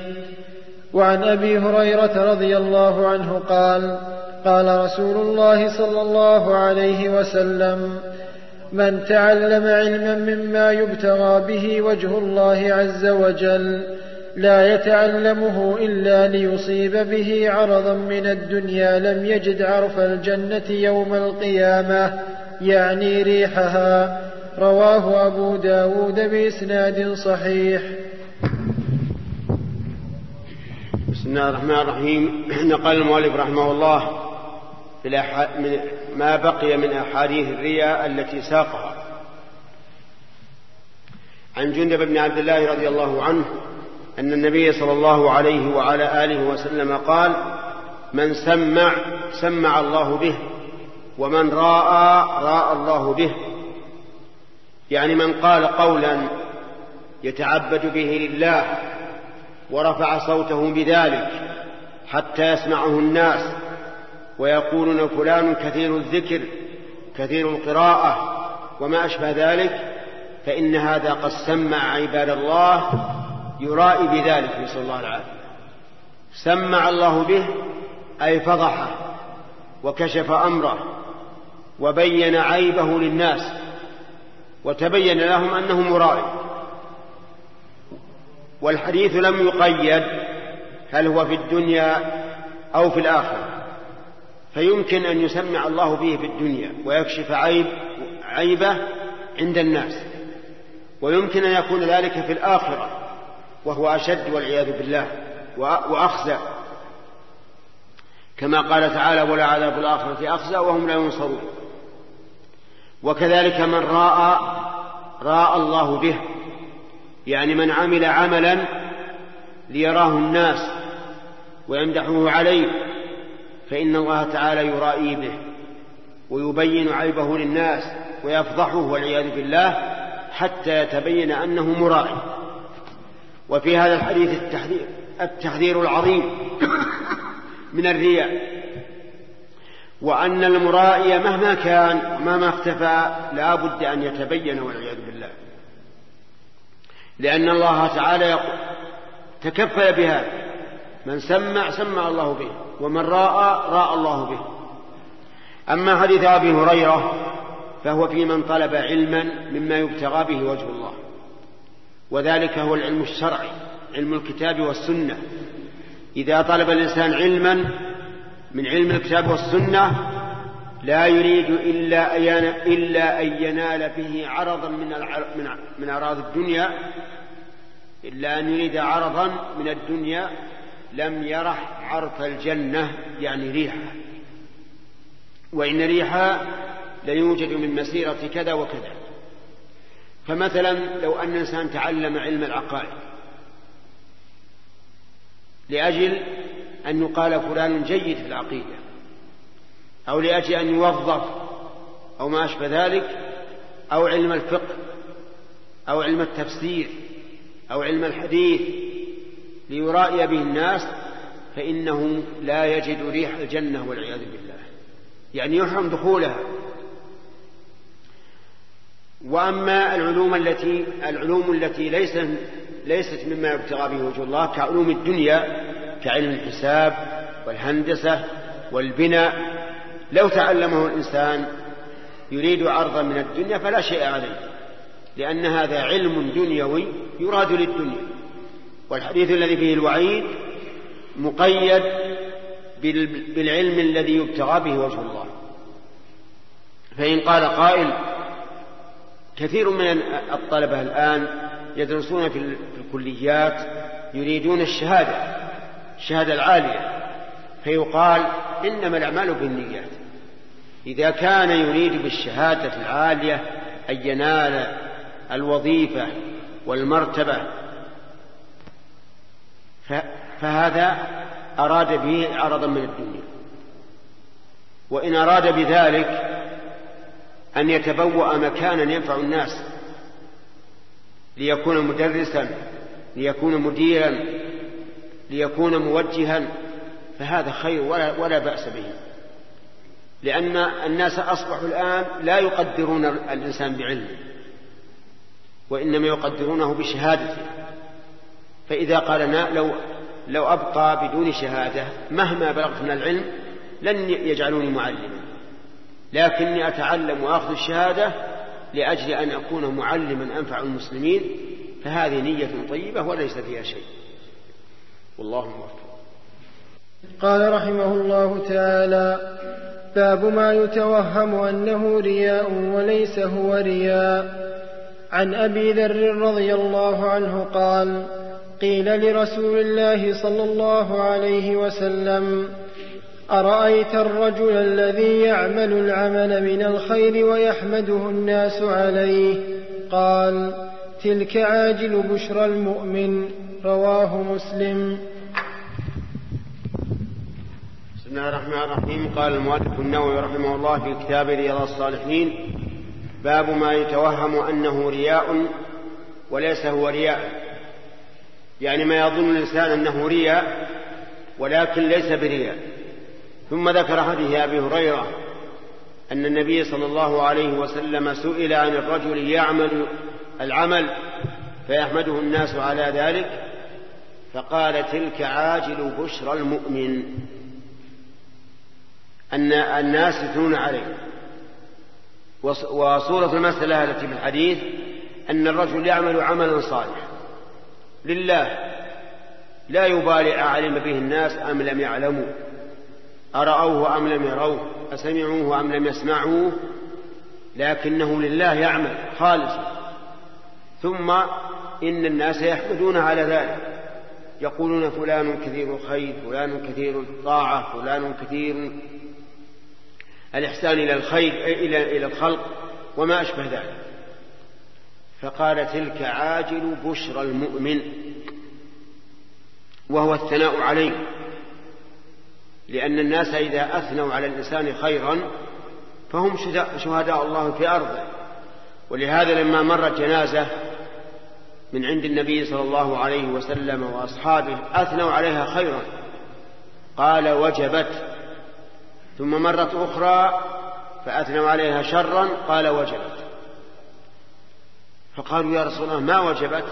وعن أبي هريرة رضي الله عنه قال قال رسول الله صلى الله عليه وسلم من تعلم علما مما يبتغى به وجه الله عز وجل لا يتعلمه إلا ليصيب به عرضا من الدنيا لم يجد عرف الجنة يوم القيامة يعني ريحها. رواه أبو داود بإسناد صحيح. بسم الله الرحمن الرحيم. <clears throat> نقل المؤلف رحمه الله من ما بقي من أحاديث الرياء التي ساقها. عن جندب بن عبد الله رضي الله عنه أن النبي صلى الله عليه وعلى آله وسلم قال من سمع سمع الله به ومن راى راى الله به. يعني من قال قولا يتعبد به لله ورفع صوته بذلك حتى يسمعه الناس ويقولون فلان كثير الذكر كثير القراءة وما أشبه ذلك فإن هذا قد سمع عباد الله يرائي بذلك نسأل الله العافية. سمع الله به أي فضحه وكشف أمره وبين عيبه للناس وتبين لهم أنه مرائي. والحديث لم يقيد هل هو في الدنيا أو في الآخرة. فيمكن أن يسمع الله به في الدنيا ويكشف عيب عيبه عند الناس. ويمكن أن يكون ذلك في الآخرة وهو أشد والعياذ بالله وأخزى. كما قال تعالى ولا عذاب الآخرة أخزى وهم لا ينصرون. وكذلك من راى راى الله به يعني من عمل عملا ليراه الناس ويمدحه عليه فإن الله تعالى يرائي به ويبين عيبه للناس ويفضحه والعياذ بالله حتى يتبين أنه مرائي. وفي هذا الحديث التحذير التحذير العظيم من الرياء وأن المرائي مهما كان مهما اختفى لا بد أن يتبين والعياذ بالله. لأن الله تعالى يقول تكفل بهذا من سمع سمع الله به. ومن راى راى الله به. أما حديث أبي هريرة فهو في من طلب علما مما يبتغى به وجه الله. وذلك هو العلم الشرعي علم الكتاب والسنة. إذا طلب الإنسان علما من علم الكتاب والسنة لا يريد إلا أن إلا أن ينال به عرضا من من اعراض الدنيا. إلا أن يريد عرضا من الدنيا. لم يرح عرف الجنة يعني ريحها وإن ريحها ليوجد من مسيرة كذا وكذا. فمثلا لو أن إنسان تعلم علم العقائد لأجل أن يقال فلان جيد في العقيدة. أو لأجل أن يوظف أو ما أشبه ذلك أو علم الفقه أو علم التفسير أو علم الحديث ليرائي به الناس فإنه لا يجد ريح الجنة والعياذ بالله. يعني يحرم دخولها. وأما العلوم التي العلوم التي ليس ليست مما يبتغى به وجه الله كعلوم الدنيا كعلم الحساب والهندسة والبناء لو تعلمه الإنسان يريد عرضا من الدنيا فلا شيء عليه لأن هذا علم دنيوي يراد للدنيا والحديث الذي فيه الوعيد مقيد بالعلم الذي يبتغى به وجه الله. فإن قال قائل كثير من الطلبة الآن يدرسون في الكليات يريدون الشهادة الشهادة العالية فيقال إنما الأعمال بالنيات. إذا كان يريد بالشهادة العالية أن ينال الوظيفة والمرتبة فهذا أراد به عرضا من الدنيا. وإن أراد بذلك أن يتبوأ مكانا ينفع الناس ليكون مدرسا ليكون مديرا ليكون موجها فهذا خير ولا, ولا بأس به. لأن الناس أصبحوا الآن لا يقدرون الإنسان بعلمه وإنما يقدرونه بشهادته. فإذا قال لو لو أبقى بدون شهادة مهما بلغت من العلم لن يجعلوني معلما. لكني أتعلم وأخذ الشهادة لأجل أن أكون معلما أنفع المسلمين فهذه نية طيبة وليس فيها شيء. والله موفق. قال رحمه الله تعالى باب ما يتوهم أنه رياء وليس هو رياء. عن أبي ذر رضي الله عنه قال قيل لرسول الله صلى الله عليه وسلم أرأيت الرجل الذي يعمل العمل من الخير ويحمده الناس عليه؟ قال تلك عاجل بشرى المؤمن رواه مسلم. بسم الله الرحمن الرحيم. قال المؤلف النووي رحمه الله في كتاب رياض الصالحين باب ما يتوهم أنه رياء وليس هو رياء. يعني ما يظن الإنسان أنه رياء ولكن ليس برياء. ثم ذكر حديث أبي هريرة أن النبي صلى الله عليه وسلم سئل عن الرجل يعمل العمل فيحمده الناس على ذلك فقال تلك عاجل بشرى المؤمن. أن الناس يثنون عليه. وصورة المسألة التي في الحديث أن الرجل يعمل عملا صالحا. لله. لا يبالي أعلم به الناس أم لم يعلموا. أرأوه أم لم يروه؟ أسمعوه أم لم يسمعوه؟ لكنه لله يعمل خالصا. ثم إن الناس يحمدون على ذلك. يقولون فلان كثير الخير فلان كثير الطاعة فلان كثير الإحسان إلى الخير إلى إلى الخلق وما أشبه ذلك. فقال تلك عاجل بشرى المؤمن وهو الثناء عليه. لأن الناس إذا أثنوا على الإنسان خيرا فهم شهداء الله في أرضه. ولهذا لما مرت جنازة من عند النبي صلى الله عليه وسلم وأصحابه أثنوا عليها خيرا. قال وجبت ثم مرت أخرى فأثنوا عليها شرا قال وجبت. فقالوا يا رسول الله ما وجبت؟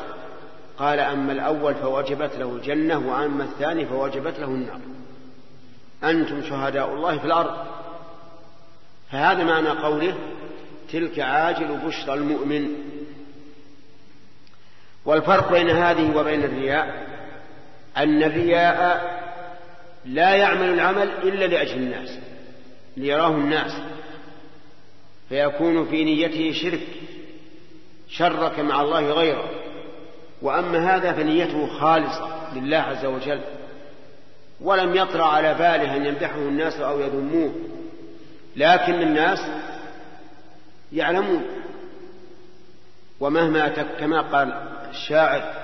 قال أما الأول فوجبت له الجنة وأما الثاني فوجبت له النار. أنتم شهداء الله في الأرض. فهذا معنى قوله تلك عاجل بشرى المؤمن. والفرق بين هذه وبين الرياء أن الرياء لا يعمل العمل إلا لأجل الناس ليراه الناس. فيكون في نيته شرك شرك مع الله غيره. وأما هذا فنيته خالصة لله عز وجل. ولم يطرأ على باله أن يمدحه الناس أو يذموه. لكن الناس يعلمون. ومهما كما قال الشاعر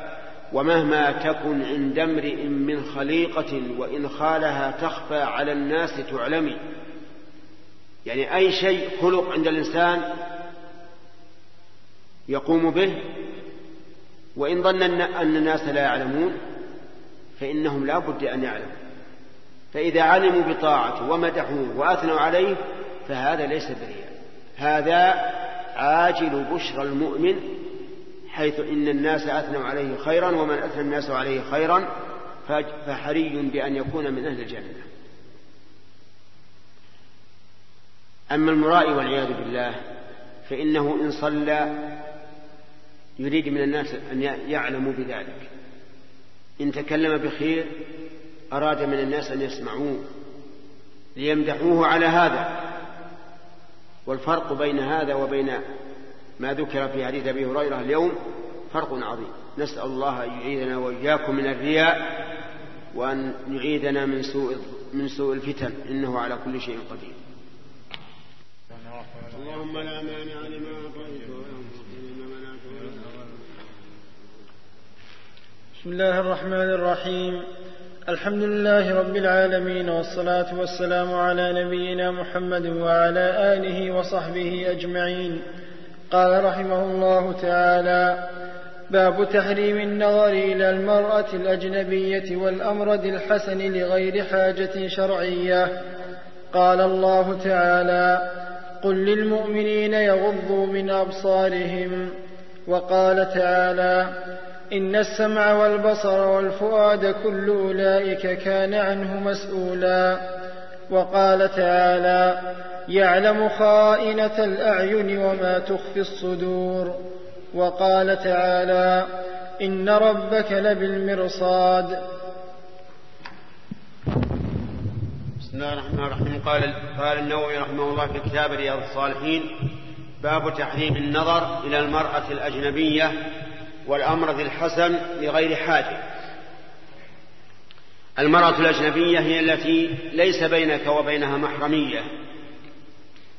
ومهما تكن عند امرئ من خليقة وإن خالها تخفى على الناس تعلمي. يعني أي شيء خلق عند الإنسان يقوم به وإن ظن أن الناس لا يعلمون فإنهم لا بد أن يعلموا. فإذا علموا بطاعته ومدحوه وأثنوا عليه فهذا ليس برياء. هذا عاجل بشرى المؤمن حيث إن الناس أثنوا عليه خيرا ومن أثنى الناس عليه خيرا فحري بأن يكون من أهل الجنة. أما المرائي والعياذ بالله فإنه إن صلى يريد من الناس أن يعلموا بذلك. إن تكلم بخير أراد من الناس أن يسمعوه ليمدحوه على هذا. والفرق بين هذا وبين ما ذكر في حديث أبي هريرة اليوم فرق عظيم. نسأل الله أن يعيذنا وإياكم من الرياء وأن يعيذنا من سوء من سوء الفتن. إنه على كل شيء قدير. اللهم لا مانع لما أعطيت. بسم الله الرحمن الرحيم. الحمد لله رب العالمين والصلاة والسلام على نبينا محمد وعلى آله وصحبه أجمعين. قال رحمه الله تعالى باب تحريم النظر إلى المرأة الأجنبية والأمرد الحسن لغير حاجة شرعية. قال الله تعالى قل للمؤمنين يغضوا من أبصارهم. وقال تعالى إن السمع والبصر والفؤاد كل أولئك كان عنه مسؤولا. وقال تعالى يعلم خائنة الأعين وما تخفي الصدور. وقال تعالى إن ربك لبالمرصاد. بسم الله الرحمن الرحيم. قال قال النووي رحمه الله في كتاب رياض الصالحين باب تحريم النظر إلى المرأة الأجنبية والأمر ذي الحسن لغير حاجة. المرأة الأجنبية هي التي ليس بينك وبينها محرمية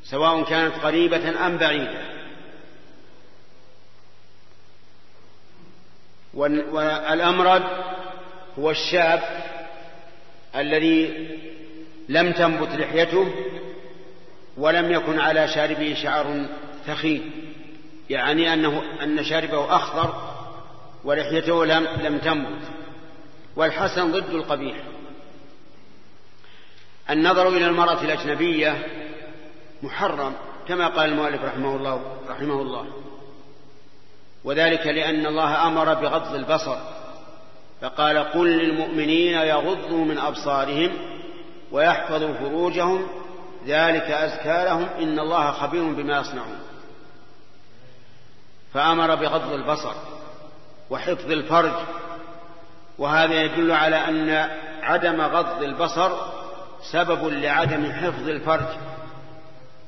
سواء كانت قريبة أم بعيدة. والأمرد هو الشاب الذي لم تنبت لحيته ولم يكن على شاربه شعر ثخين يعني أنه أن شاربه أخضر ولحيته لم لم تنبت. والحسن ضد القبيح. النظر إلى المرأة الأجنبية محرم كما قال المؤلف رحمه الله رحمه الله. وذلك لأن الله أمر بغض البصر فقال قل للمؤمنين يغضوا من أبصارهم ويحفظوا فروجهم ذلك أزكى لهم إن الله خبير بما يصنعون. فأمر بغض البصر وحفظ الفرج وهذا يدل على أن عدم غض البصر سبب لعدم حفظ الفرج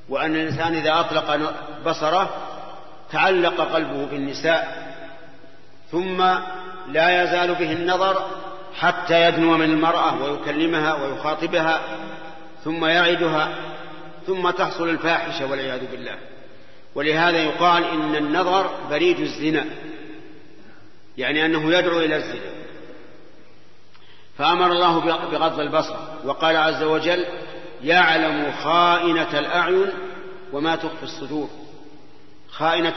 وأن الإنسان إذا أطلق بصره تعلق قلبه بالنساء ثم لا يزال به النظر حتى يدنو من المرأة ويكلمها ويخاطبها ثم يعدها ثم تحصل الفاحشة والعياذ بالله. ولهذا يقال إن النظر بريد الزنا يعني أنه يدعو إلى الزنا. فأمر الله بغض البصر وقال عز وجل يعلم خائنة الأعين وما تخفي الصدور. خائنة,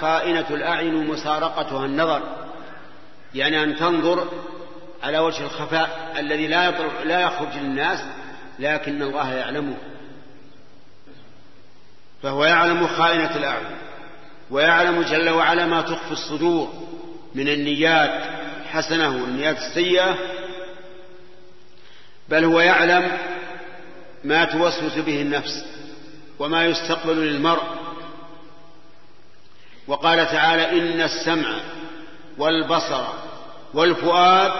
خائنة الأعين مسارقتها النظر. يعني أن تنظر على وجه الخفاء الذي لا لا يخرج للناس لكن الله يعلمه. فهو يعلم خائنة الأعين ويعلم جل وعلا ما تخفي الصدور من النيات الحسنة والنيات السيئة بل هو يعلم ما توسوس به النفس وما يستقبل للمرء. وقال تعالى إن السمع والبصر والفؤاد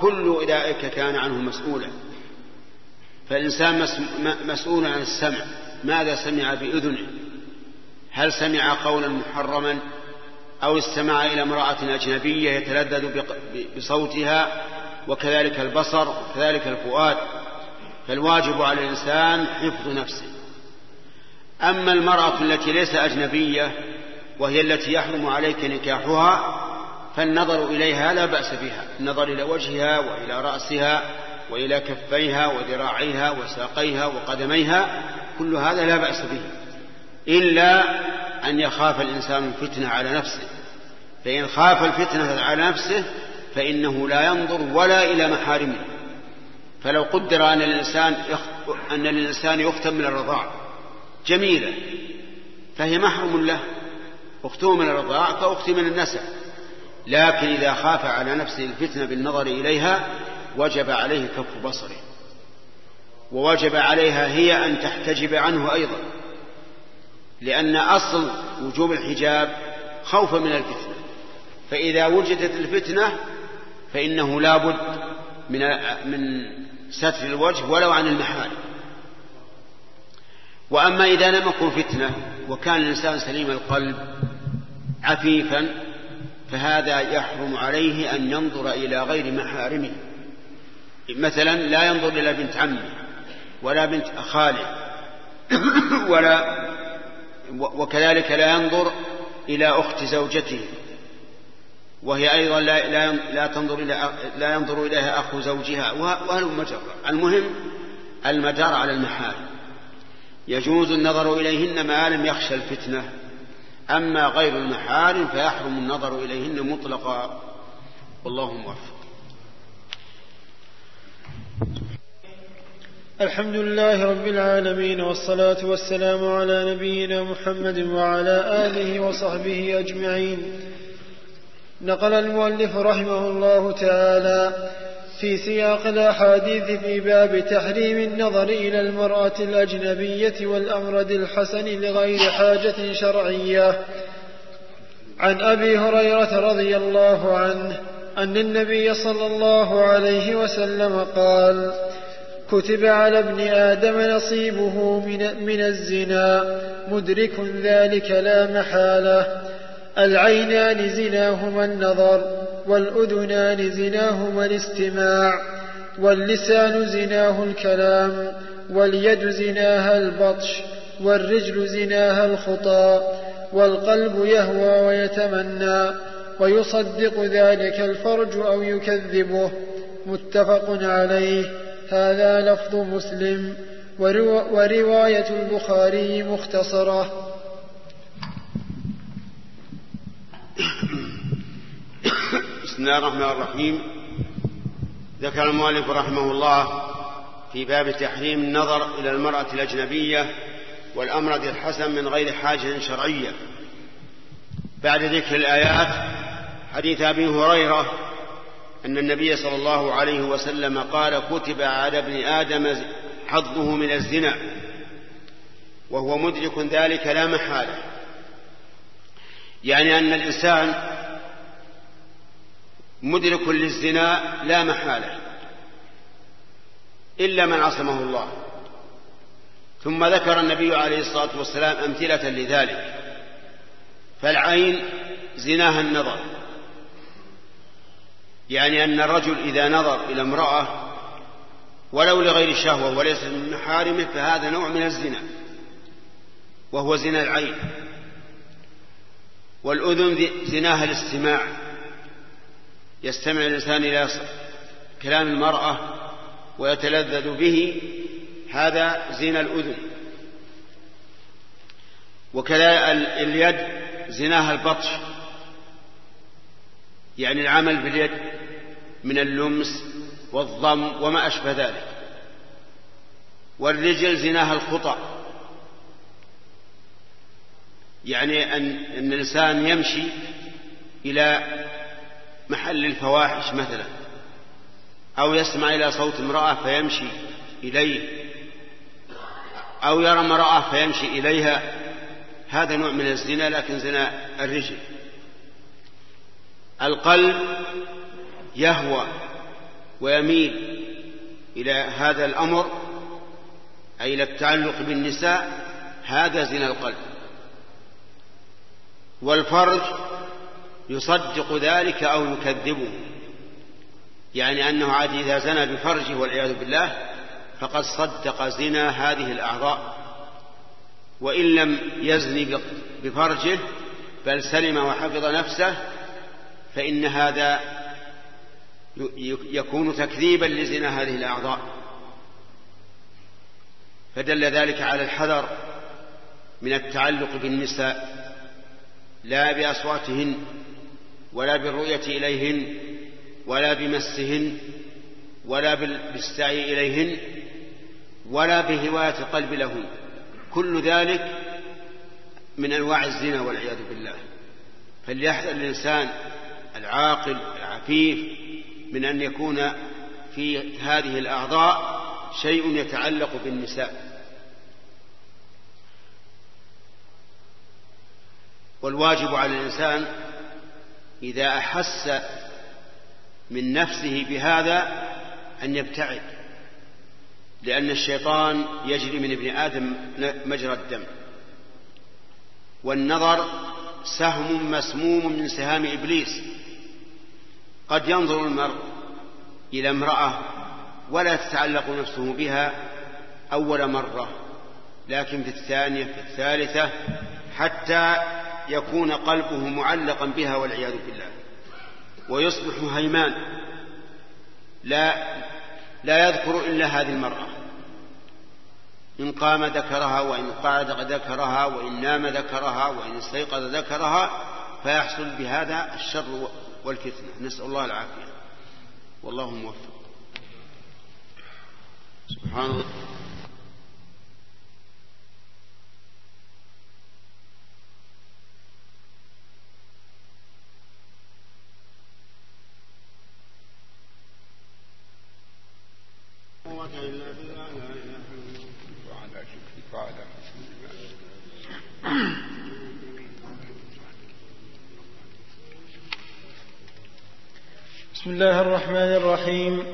كل أولئك كان عنه مسؤولا. فالإنسان مسؤول عن السمع. ماذا سمع بأذنه؟ هل سمع قولا محرما أو استمع إلى امرأة أجنبية يتلذذ بصوتها وكذلك البصر وكذلك الفؤاد. فالواجب على الإنسان حفظ نفسه. أما المرأة التي ليس أجنبية وهي التي يحرم عليك نكاحها فالنظر إليها لا بأس بها. النظر إلى وجهها وإلى رأسها وإلى كفيها وذراعيها وساقيها وقدميها كل هذا لا بأس به. إلا أن يخاف الإنسان الفتنة على نفسه. فإن خاف الفتنة على نفسه فإنه لا ينظر ولا إلى محارمه. فلو قدر أن الإنسان أن الإنسان يختم من الرضاع. جميلة. فهي محرم له. أخته من الرضاع كأختي من النسب. لكن إذا خاف على نفسه الفتنة بالنظر إليها وجب عليه كف بصره. ووجب عليها هي أن تحتجب عنه أيضا. لأن أصل وجوب الحجاب خوفا من الفتنة. فإذا وجدت الفتنة فإنه لا بد من من ستر الوجه ولو عن المحارم. وأما إذا لم يكن فتنة وكان الإنسان سليم القلب عفيفا فهذا يحرم عليه أن ينظر إلى غير محارمه. مثلا لا ينظر إلى بنت عمه ولا بنت خاله <coughs> ولا وكذلك لا ينظر إلى أخت زوجته. وهي أيضا لا, لا, لا تنظر إلى لا ينظر إليها أخو زوجها وهل مجرة المهم المدار على المحارم يجوز النظر إليهن ما لم يخشى الفتنة. أما غير المحارم فيحرم النظر إليهن مطلقا. والله موفق. الحمد لله رب العالمين والصلاة والسلام على نبينا محمد وعلى آله وصحبه أجمعين. نقل المؤلف رحمه الله تعالى في سياق الأحاديث في باب تحريم النظر إلى المرأة الأجنبية والأمرد الحسن لغير حاجة شرعية. عن أبي هريرة رضي الله عنه أن النبي صلى الله عليه وسلم قال كتب على ابن آدم نصيبه من, من الزنا مدرك ذلك لا محالة العينان زناهما النظر والأذنان زناهما الاستماع واللسان زناه الكلام واليد زناها البطش والرجل زناها الخطى والقلب يهوى ويتمنى ويصدق ذلك الفرج أو يكذبه متفق عليه هذا لفظ مسلم ورواية البخاري مختصرة <coughs> بسم الله الرحمن الرحيم. ذكر المؤلف رحمه الله في باب تحريم النظر إلى المرأة الأجنبية والأمرد الحسن من غير حاجة شرعية. بعد ذكر الآيات حديث أبي هريرة أن النبي صلى الله عليه وسلم قال كتب على ابن آدم حظه من الزنا وهو مدرك ذلك لا محالة. يعني أن الإنسان مدرك للزنا لا محالة إلا من عصمه الله. ثم ذكر النبي عليه الصلاة والسلام أمثلة لذلك. فالعين زناها النظر. يعني أن الرجل إذا نظر إلى امرأة ولو لغير شهوة وليس من محارمه فهذا نوع من الزنا وهو زنا العين. والأذن زناها الاستماع. يستمع الإنسان إلى كلام المرأة ويتلذذ به. هذا زنا الأذن. وكذا اليد زناها البطش. يعني العمل باليد من اللمس والضم وما أشبه ذلك. والرجل زناها الخطأ. يعني أن, أن الإنسان يمشي إلى محل الفواحش مثلا أو يسمع إلى صوت امرأة فيمشي إليه أو يرى امرأة فيمشي إليها هذا نوع من الزنا لكن زنا الرجل. القلب يهوى ويميل إلى هذا الأمر أي إلى التعلق بالنساء هذا زنا القلب. والفرج يصدق ذلك أو يكذبه. يعني أنه عاد إذا زنى بفرجه والعياذ بالله فقد صدق زنا هذه الأعضاء. وإن لم يزني بفرجه بل سلم وحفظ نفسه فإن هذا يكون تكذيبا لزنا هذه الأعضاء. فدل ذلك على الحذر من التعلق بالنساء. لا بأصواتهن ولا بالرؤية إليهن ولا بمسهن ولا بالسعي إليهن ولا بهواية القلب لهن. كل ذلك من أنواع الزنا والعياذ بالله. فليحذر الإنسان العاقل العفيف من أن يكون في هذه الأعضاء شيء يتعلق بالنساء. والواجب على الإنسان إذا أحس من نفسه بهذا أن يبتعد لأن الشيطان يجري من ابن آدم مجرى الدم. والنظر سهم مسموم من سهام إبليس. قد ينظر المرء إلى امرأة ولا تتعلق نفسه بها أول مرة لكن في الثانية في الثالثة حتى يكون قلبه معلقا بها والعياذ بالله. ويصبح هيمان لا لا يذكر إلا هذه المرأة. إن قام ذكرها وإن قعد ذكرها وإن نام ذكرها وإن استيقظ ذكرها فيحصل بهذا الشر والفتنة. نسأل الله العافية. والله موفق. سبحان الله. بسم الله الرحمن الرحيم.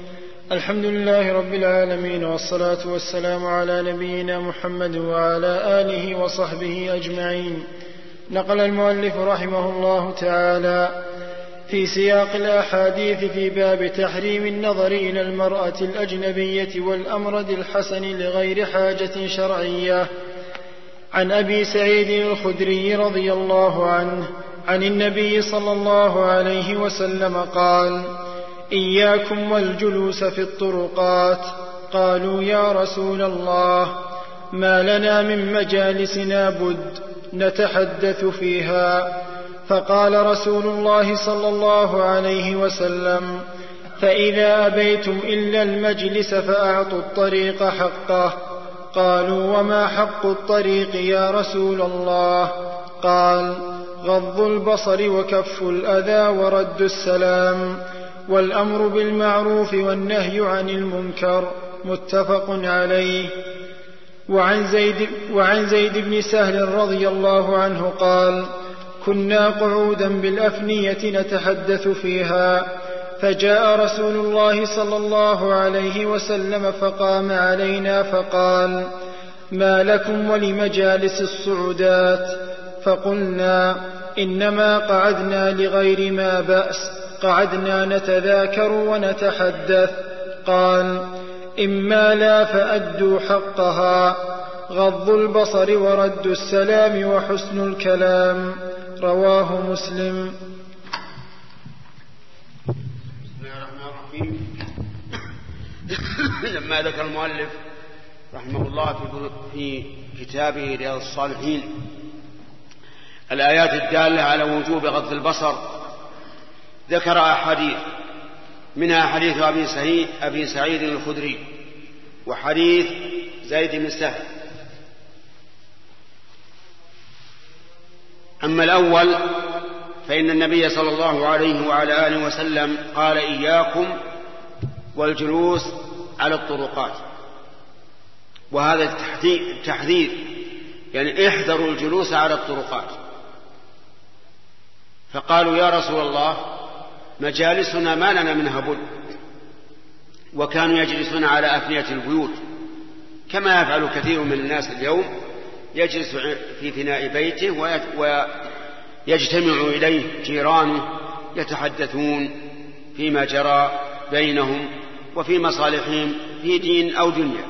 الحمد لله رب العالمين والصلاة والسلام على نبينا محمد وعلى آله وصحبه أجمعين. نقل المؤلف رحمه الله تعالى في سياق الأحاديث في باب تحريم النظر إلى المرأة الأجنبية والأمرد الحسن لغير حاجة شرعية. عن أبي سعيد الخدري رضي الله عنه عن النبي صلى الله عليه وسلم قال إياكم والجلوس في الطرقات. قالوا يا رسول الله ما لنا من مجالسنا بد نتحدث فيها. فقال رسول الله صلى الله عليه وسلم فإذا أبيتم إلا المجلس فأعطوا الطريق حقه. قالوا وما حق الطريق يا رسول الله؟ قال غض البصر وكف الأذى ورد السلام والأمر بالمعروف والنهي عن المنكر متفق عليه. وعن زيد, وعن زيد بن سهل رضي الله عنه قال كنا قعودا بالأفنية نتحدث فيها فجاء رسول الله صلى الله عليه وسلم فقام علينا فقال ما لكم ولمجالس الصعودات؟ فقلنا إنما قعدنا لغير ما بأس قعدنا نتذاكر ونتحدث. قال إما لا فأدوا حقها غض البصر ورد السلام وحسن الكلام. رواه مسلم. بسم الله الرحمن الرحيم. <coughs> لما ذكر المؤلف رحمه الله في كتابه رياض الصالحين الآيات الدالة على وجوب غض البصر ذكر أحاديث منها حديث أبي سعيد أبي سعيد الخدري وحديث زيد بن سهل. أما الأول فإن النبي صلى الله عليه وعلى آله وسلم قال إياكم والجلوس على الطرقات. وهذا التحذير يعني احذروا الجلوس على الطرقات. فقالوا يا رسول الله مجالسنا ما لنا منها بد وكانوا يجلسون على أفنية البيوت كما يفعل كثير من الناس اليوم. يجلس في فناء بيته ويجتمع إليه جيرانه يتحدثون فيما جرى بينهم وفي مصالحهم في دين أو دنيا.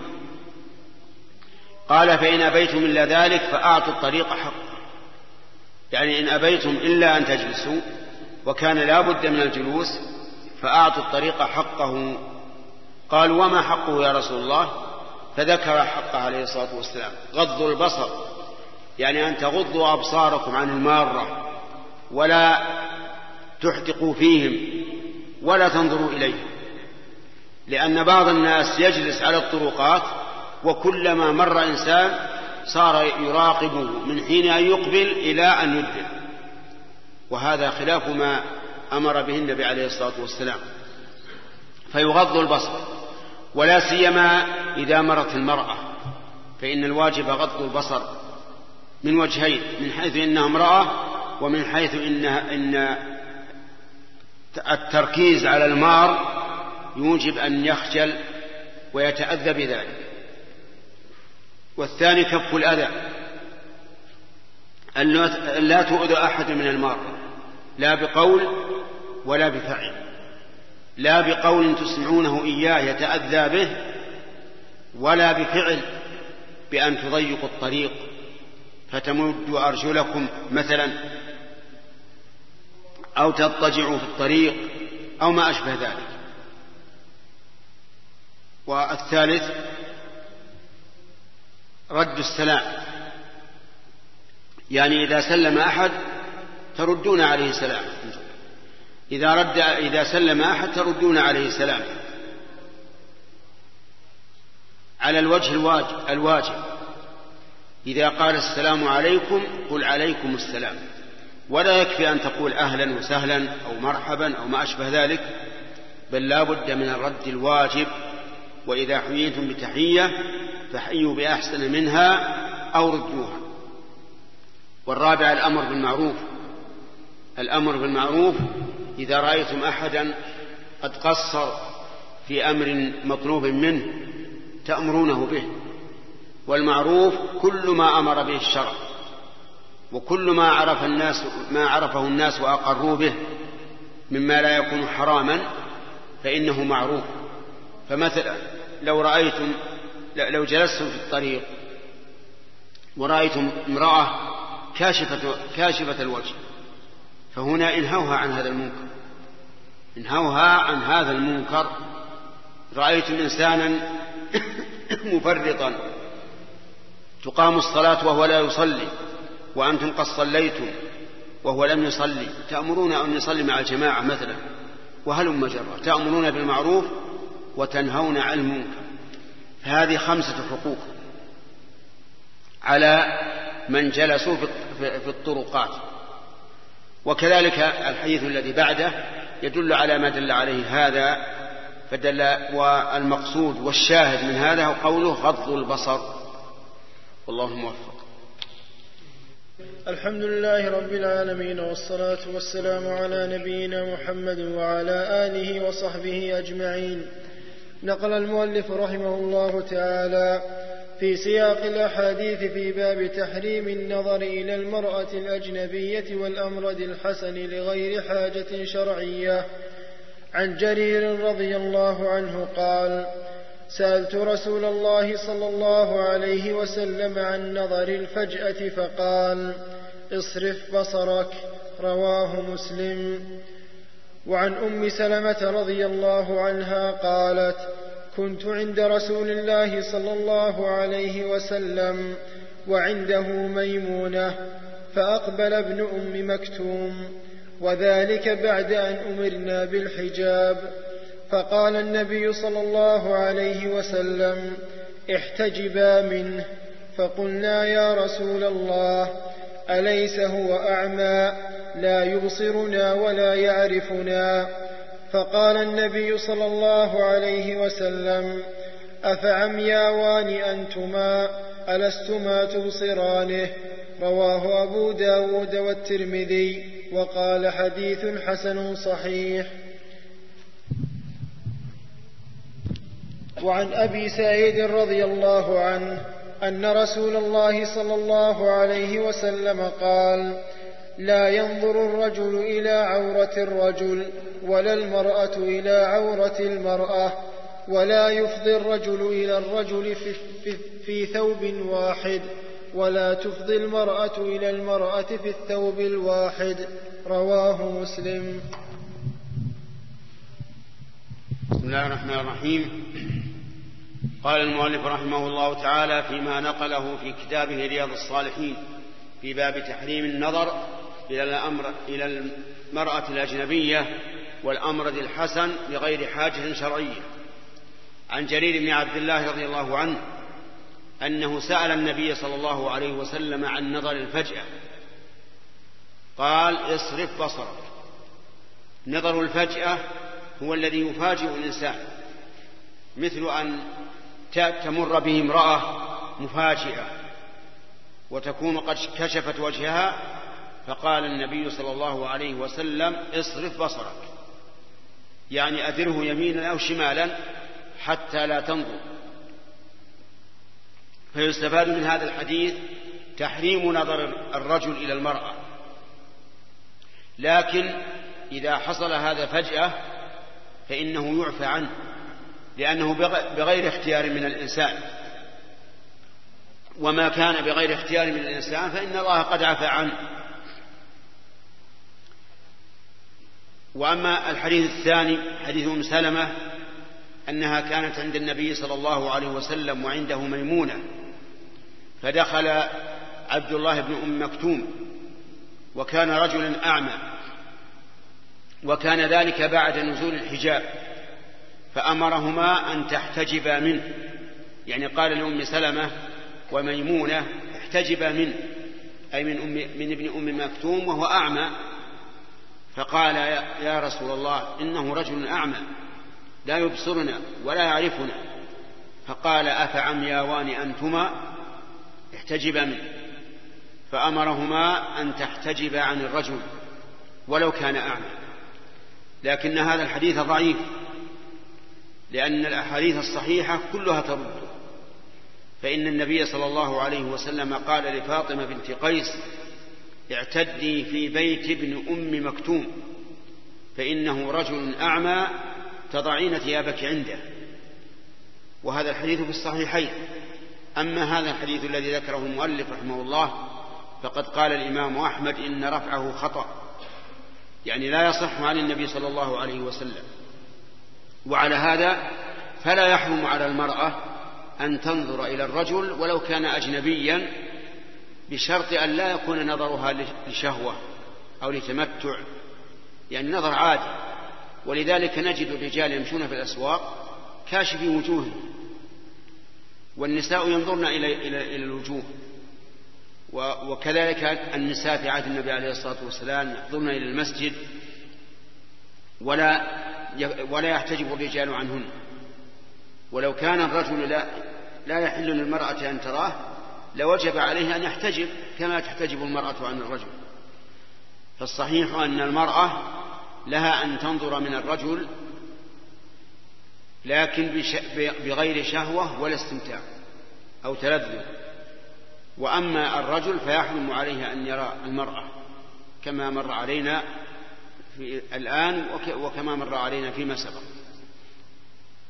قال فإن أبيتم إلا ذلك فأعطوا الطريق حقه يعني إن أبيتم إلا أن تجلسوا وكان لا بد من الجلوس فأعطوا الطريق حقه. قالوا وما حقه يا رسول الله؟ فذكر حقه عليه الصلاة والسلام. غض البصر. يعني أن تغضوا أبصاركم عن المارة ولا تحدقوا فيهم ولا تنظروا إليهم. لأن بعض الناس يجلس على الطرقات وكلما مر إنسان صار يراقبه من حين أن يقبل إلى أن يدبر وهذا خلاف ما أمر به النبي عليه الصلاة والسلام. فيغض البصر. ولا سيما إذا مرت المرأة فإن الواجب غض البصر من وجهين من حيث إنها امرأة ومن حيث إنها إن التركيز على المار يوجب أن يخجل ويتأذى بذلك. والثاني كف الأذى أن لا تؤذى أحد من المار لا بقول ولا بفعل. لا بقول تسمعونه إياه يتأذى به ولا بفعل بأن تضيقوا الطريق فتمدوا أرجلكم مثلا أو تضطجعوا في الطريق أو ما أشبه ذلك. والثالث رد السلام. يعني إذا سلم أحد تردون عليه السلام إذا رد إذا سلم أحد تردون عليه السلام. على الوجه الواجب, الواجب. إذا قال السلام عليكم قل عليكم السلام. ولا يكفي أن تقول أهلا وسهلا أو مرحبا أو ما أشبه ذلك بل لا بد من الرد الواجب. وإذا حييتم بتحية فحيوا بأحسن منها أو ردوها. والرابع الأمر بالمعروف. الأمر بالمعروف إذا رأيتم أحدا قد قصر في أمر مطلوب منه تأمرونه به والمعروف كل ما أمر به الشرع وكل ما عرف الناس ما عرفه الناس وأقروا به مما لا يكون حراما فإنه معروف. فمثلا لو رأيتم لو جلستم في الطريق ورأيتم امرأة كاشفة كاشفة الوجه فهنا انهوها عن هذا المنكر. انهوها عن هذا المنكر. رأيتم إنسانا <coughs> مفرطا. تقام الصلاة وهو لا يصلي. وأنتم قد صليتم وهو لم يصلي. تأمرون أن يصلي مع الجماعة مثلا. وهلم جرا تأمرون بالمعروف وتنهون عن المنكر. هذه خمسة حقوق على من جلسوا في الطرقات. وكذلك الحديث الذي بعده يدل على ما دل عليه هذا فدل والمقصود والشاهد من هذا هو قوله غض البصر. والله موفق. الحمد لله رب العالمين والصلاة والسلام على نبينا محمد وعلى آله وصحبه أجمعين. نقل المؤلف رحمه الله تعالى في سياق الأحاديث في باب تحريم النظر إلى المرأة الأجنبية والأمرد الحسن لغير حاجة شرعية. عن جرير رضي الله عنه قال سألت رسول الله صلى الله عليه وسلم عن نظر الفجأة فقال اصرف بصرك رواه مسلم. وعن أم سلمة رضي الله عنها قالت كنت عند رسول الله صلى الله عليه وسلم وعنده ميمونة فأقبل ابن أم مكتوم وذلك بعد أن أمرنا بالحجاب. فقال النبي صلى الله عليه وسلم احتجبا منه. فقلنا يا رسول الله أليس هو أعمى؟ لا يبصرنا ولا يعرفنا. فقال النبي صلى الله عليه وسلم أفعمياوان أنتما ألستما تبصرانه؟ رواه أبو داود والترمذي وقال حديث حسن صحيح. وعن أبي سعيد رضي الله عنه أن رسول الله صلى الله عليه وسلم قال لا ينظر الرجل إلى عورة الرجل ولا المرأة إلى عورة المرأة ولا يفضي الرجل إلى الرجل في, في, في ثوب واحد ولا تفضي المرأة إلى المرأة في الثوب الواحد. رواه مسلم. بسم الله الرحمن الرحيم. قال المؤلف رحمه الله تعالى فيما نقله في كتابه رياض الصالحين في باب تحريم النظر إلى الأمر إلى المرأة الأجنبية والأمرد الحسن بغير حاجة شرعية. عن جرير بن عبد الله رضي الله عنه أنه سأل النبي صلى الله عليه وسلم عن نظر الفجأة. قال اصرف بصرك. نظر الفجأة هو الذي يفاجئ الإنسان مثل أن تمر به امرأة مفاجئة وتكون قد كشفت وجهها فقال النبي صلى الله عليه وسلم اصرف بصرك. يعني أدره يمينا أو شمالا حتى لا تنظر. فيستفاد من هذا الحديث تحريم نظر الرجل إلى المرأة. لكن إذا حصل هذا فجأة فإنه يعفى عنه لأنه بغير اختيار من الإنسان. وما كان بغير اختيار من الإنسان فإن الله قد عفى عنه. وأما الحديث الثاني حديث أم سلمة أنها كانت عند النبي صلى الله عليه وسلم وعنده ميمونة فدخل عبد الله بن أم مكتوم وكان رجلا أعمى وكان ذلك بعد نزول الحجاب فأمرهما أن تحتجبا منه يعني قال لأم سلمة وميمونة احتجبا منه أي من, أم من ابن أم مكتوم وهو أعمى فقال يا رسول الله إنه رجل أعمى لا يبصرنا ولا يعرفنا. فقال أفعمياوان أنتما؟ احتجبا منه. فأمرهما أن تحتجبا عن الرجل ولو كان أعمى. لكن هذا الحديث ضعيف لأن الأحاديث الصحيحة كلها ترد. فإن النبي صلى الله عليه وسلم قال لفاطمة بنت قيس اعتدي في بيت ابن أم مكتوم فإنه رجل أعمى تضعين ثيابك عنده. وهذا الحديث في الصحيحين. أما هذا الحديث الذي ذكره المؤلف رحمه الله فقد قال الإمام أحمد إن رفعه خطأ. يعني لا يصح عن النبي صلى الله عليه وسلم. وعلى هذا فلا يحرم على المرأة أن تنظر إلى الرجل ولو كان أجنبيا بشرط أن لا يكون نظرها لشهوة أو لتمتع يعني نظر عادي. ولذلك نجد الرجال يمشون في الأسواق كاشفي وجوههم. والنساء ينظرن إلى إلى إلى الوجوه. وكذلك النساء في عهد النبي عليه الصلاة والسلام يحضرن إلى المسجد ولا ولا يحتجب الرجال عنهن. ولو كان الرجل لا لا يحل للمرأة أن تراه لوجب عليه أن يحتجب كما تحتجب المرأة عن الرجل. فالصحيح أن المرأة لها أن تنظر من الرجل لكن بغير شهوة ولا استمتاع أو تلذذ. وأما الرجل فيحرم عليه أن يرى المرأة كما مر علينا في الآن وكما مر علينا فيما سبق.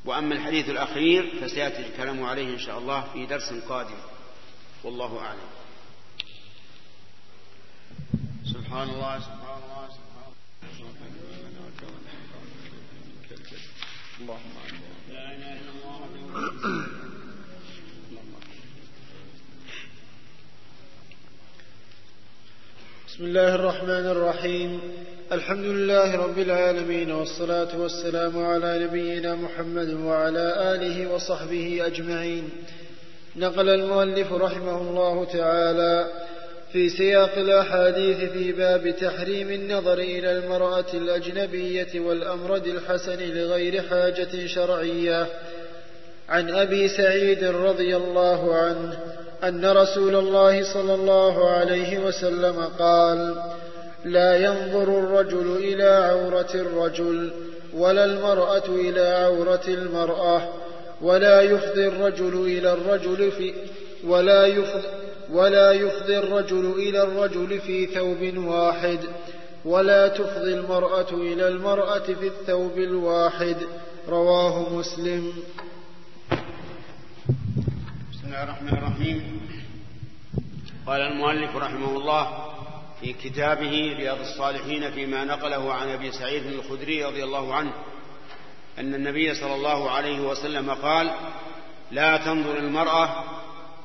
وأما الحديث الأخير فسيأتي الكلام عليه إن شاء الله في درس قادم. والله أعلم. سبحان الله سبحان الله سبحان الله. اللهم لا إله إلا الله بسم الله الرحمن الرحيم. الحمد لله رب العالمين والصلاة والسلام على نبينا محمد وعلى آله وصحبه أجمعين. نقل المؤلف رحمه الله تعالى في سياق الأحاديث في باب تحريم النظر إلى المرأة الأجنبية والأمرد الحسن لغير حاجة شرعية. عن أبي سعيد رضي الله عنه أن رسول الله صلى الله عليه وسلم قال لا ينظر الرجل إلى عورة الرجل ولا المرأة إلى عورة المرأة ولا يفضي الرجل إلى الرجل في ولا يفضي ولا يفضي الرجل إلى الرجل في ثوب واحد ولا تفضي المرأة إلى المرأة في الثوب الواحد. رواه مسلم. بسم الله الرحمن الرحيم. قال المؤلف رحمه الله في كتابه رياض الصالحين فيما نقله عن أبي سعيد الخدري رضي الله عنه أن النبي صلى الله عليه وسلم قال لا تنظر المرأة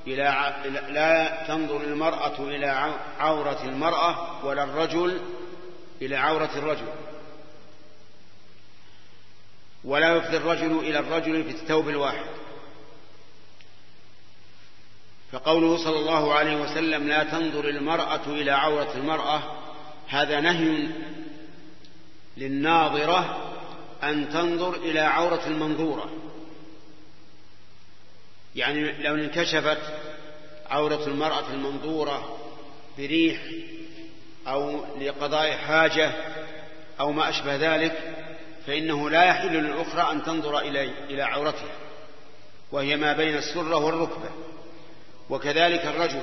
إلى لا تنظر المرأة إلى عورة المرأة ولا الرجل إلى عورة الرجل. ولا يفضي الرجل إلى الرجل في الثوب الواحد. فقوله صلى الله عليه وسلم لا تنظر المرأة إلى عورة المرأة هذا نهي للناظرة أن تنظر إلى عورة المنظورة. يعني لو انكشفت عورة المرأة المنظورة بريح أو لقضاء حاجة أو ما أشبه ذلك فإنه لا يحل للأخرى أن تنظر إلى عورتها وهي ما بين السرة والركبة. وكذلك الرجل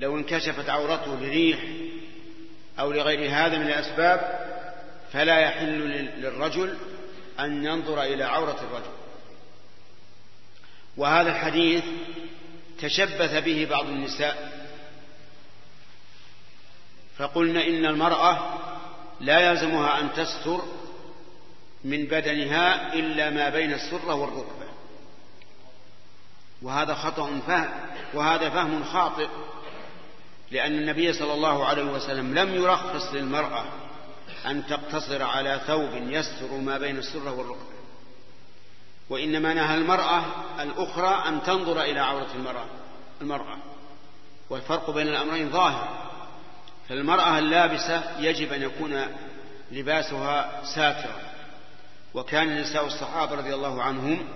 لو انكشفت عورته لريح أو لغير هذا من الأسباب فلا يحل للرجل أن ينظر إلى عورة الرجل. وهذا الحديث تشبث به بعض النساء. فقلنا إن المرأة لا يلزمها أن تستر من بدنها إلا ما بين السرة والركبة. وهذا خطأ فهم وهذا فهم خاطئ لأن النبي صلى الله عليه وسلم لم يرخص للمرأة أن تقتصر على ثوب يستر ما بين السرة والركبة. وإنما نهى المرأة الأخرى أن تنظر إلى عورة المرأة المرأة. والفرق بين الأمرين ظاهر. فالمرأة اللابسة يجب أن يكون لباسها ساترا وكان نساء الصحابة رضي الله عنهم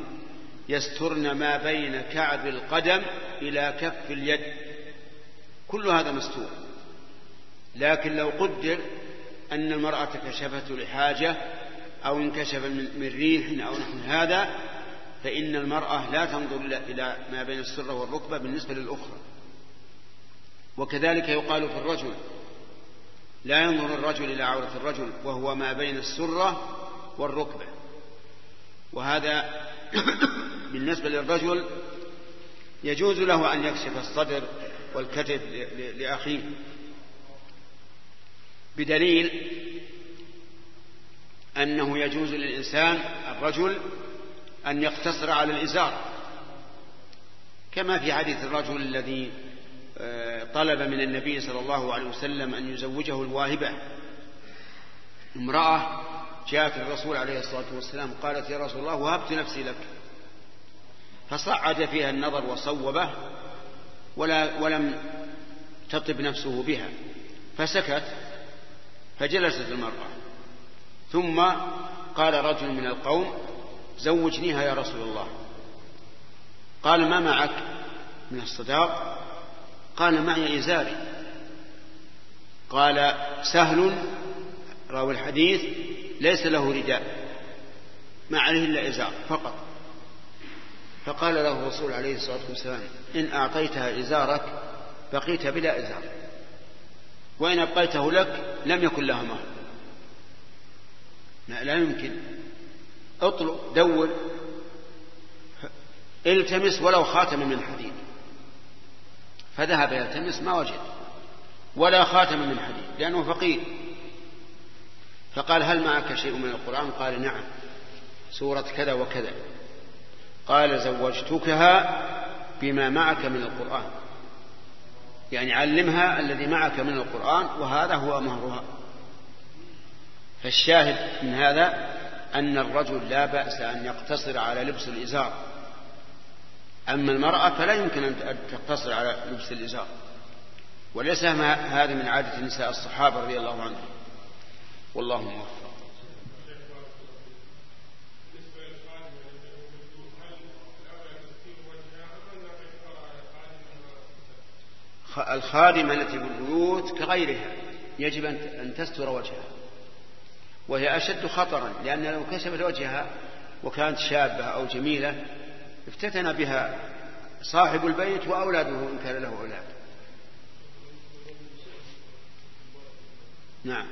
يسترن ما بين كعب القدم إلى كف اليد. كل هذا مستور. لكن لو قدر أن المرأة كشفت لحاجة أو انكشف من ريح أو نحو هذا فإن المرأة لا تنظر إلى ما بين السرة والركبة بالنسبة للأخرى. وكذلك يقال في الرجل لا ينظر الرجل إلى عورة الرجل وهو ما بين السرة والركبة. وهذا <coughs> بالنسبة للرجل يجوز له أن يكشف الصدر والكتف لأخيه. بدليل أنه يجوز للإنسان الرجل أن يقتصر على الإزار كما في حديث الرجل الذي آه، طلب من النبي صلى الله عليه وسلم أن يزوجه الواهبة. امرأة جاءت الرسول عليه الصلاة والسلام قالت يا رسول الله وهبت نفسي لك. فصعد فيها النظر وصوبه ولا ولم تطب نفسه بها. فسكت. فجلست المرأة. ثم قال رجل من القوم زوجنيها يا رسول الله. قال ما معك من الصداق؟ قال معي إزاري. قال سهل راوي الحديث ليس له رداء ما عليه إلا إزار فقط. فقال له الرسول عليه الصلاة والسلام إن أعطيتها إزارك بقيت بلا إزار. وإن أبقيته لك لم يكن لها مهر لا يمكن. اطلب دور. التمس ولو خاتم من حديد. فذهب يلتمس ما وجد. ولا خاتم من حديد لأنه فقير. فقال هل معك شيء من القرآن؟ قال نعم. سورة كذا وكذا. قال زوجتكها بما معك من القرآن. يعني علمها الذي معك من القرآن وهذا هو مهرها. فالشاهد من هذا أن الرجل لا بأس أن يقتصر على لبس الإزار. أما المرأة فلا يمكن أن تقتصر على لبس الإزار. وليس هذا من عادة نساء الصحابة رضي الله عنهم. والله موفق. الخادمة التي في البيوت كغيرها يجب أن تستر وجهها. وهي أشد خطرا لأن لو كشفت وجهها وكانت شابة أو جميلة افتتن بها صاحب البيت وأولاده إن كان له أولاد. نعم.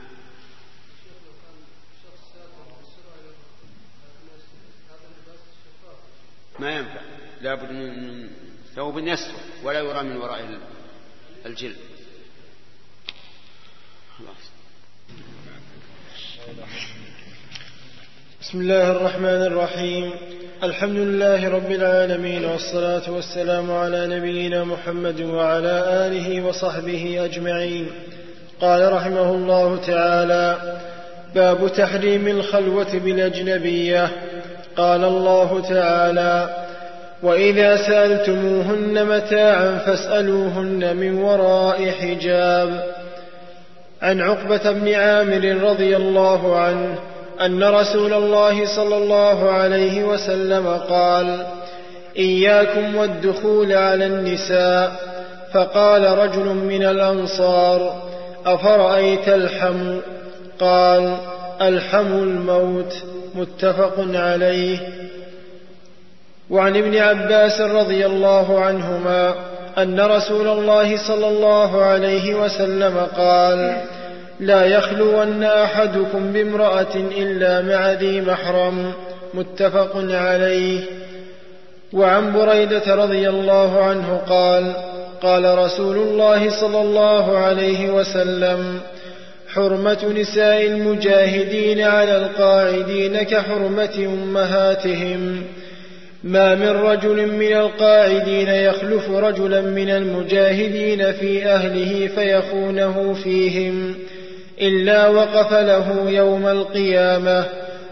ما ينفع. لابد من ثوب يسر ولا يرى من وراء الجلد. بسم الله الرحمن الرحيم. الحمد لله رب العالمين والصلاة والسلام على نبينا محمد وعلى آله وصحبه أجمعين. قال رحمه الله تعالى باب تحريم الخلوة بالأجنبية. قال الله تعالى وإذا سألتموهن متاعا فاسألوهن من وراء حجاب. عن عقبة بن عامر رضي الله عنه أن رسول الله صلى الله عليه وسلم قال إياكم والدخول على النساء. فقال رجل من الأنصار أفرأيت الحم؟ قال الحم الموت. متفق عليه. وعن ابن عباس رضي الله عنهما أن رسول الله صلى الله عليه وسلم قال لا يخلون أحدكم بامرأة إلا مع ذي محرم. متفق عليه. وعن بريدة رضي الله عنه قال قال رسول الله صلى الله عليه وسلم حرمة نساء المجاهدين على القاعدين كحرمة أمهاتهم. ما من رجل من القاعدين يخلف رجلا من المجاهدين في أهله فيخونه فيهم إلا وقف له يوم القيامة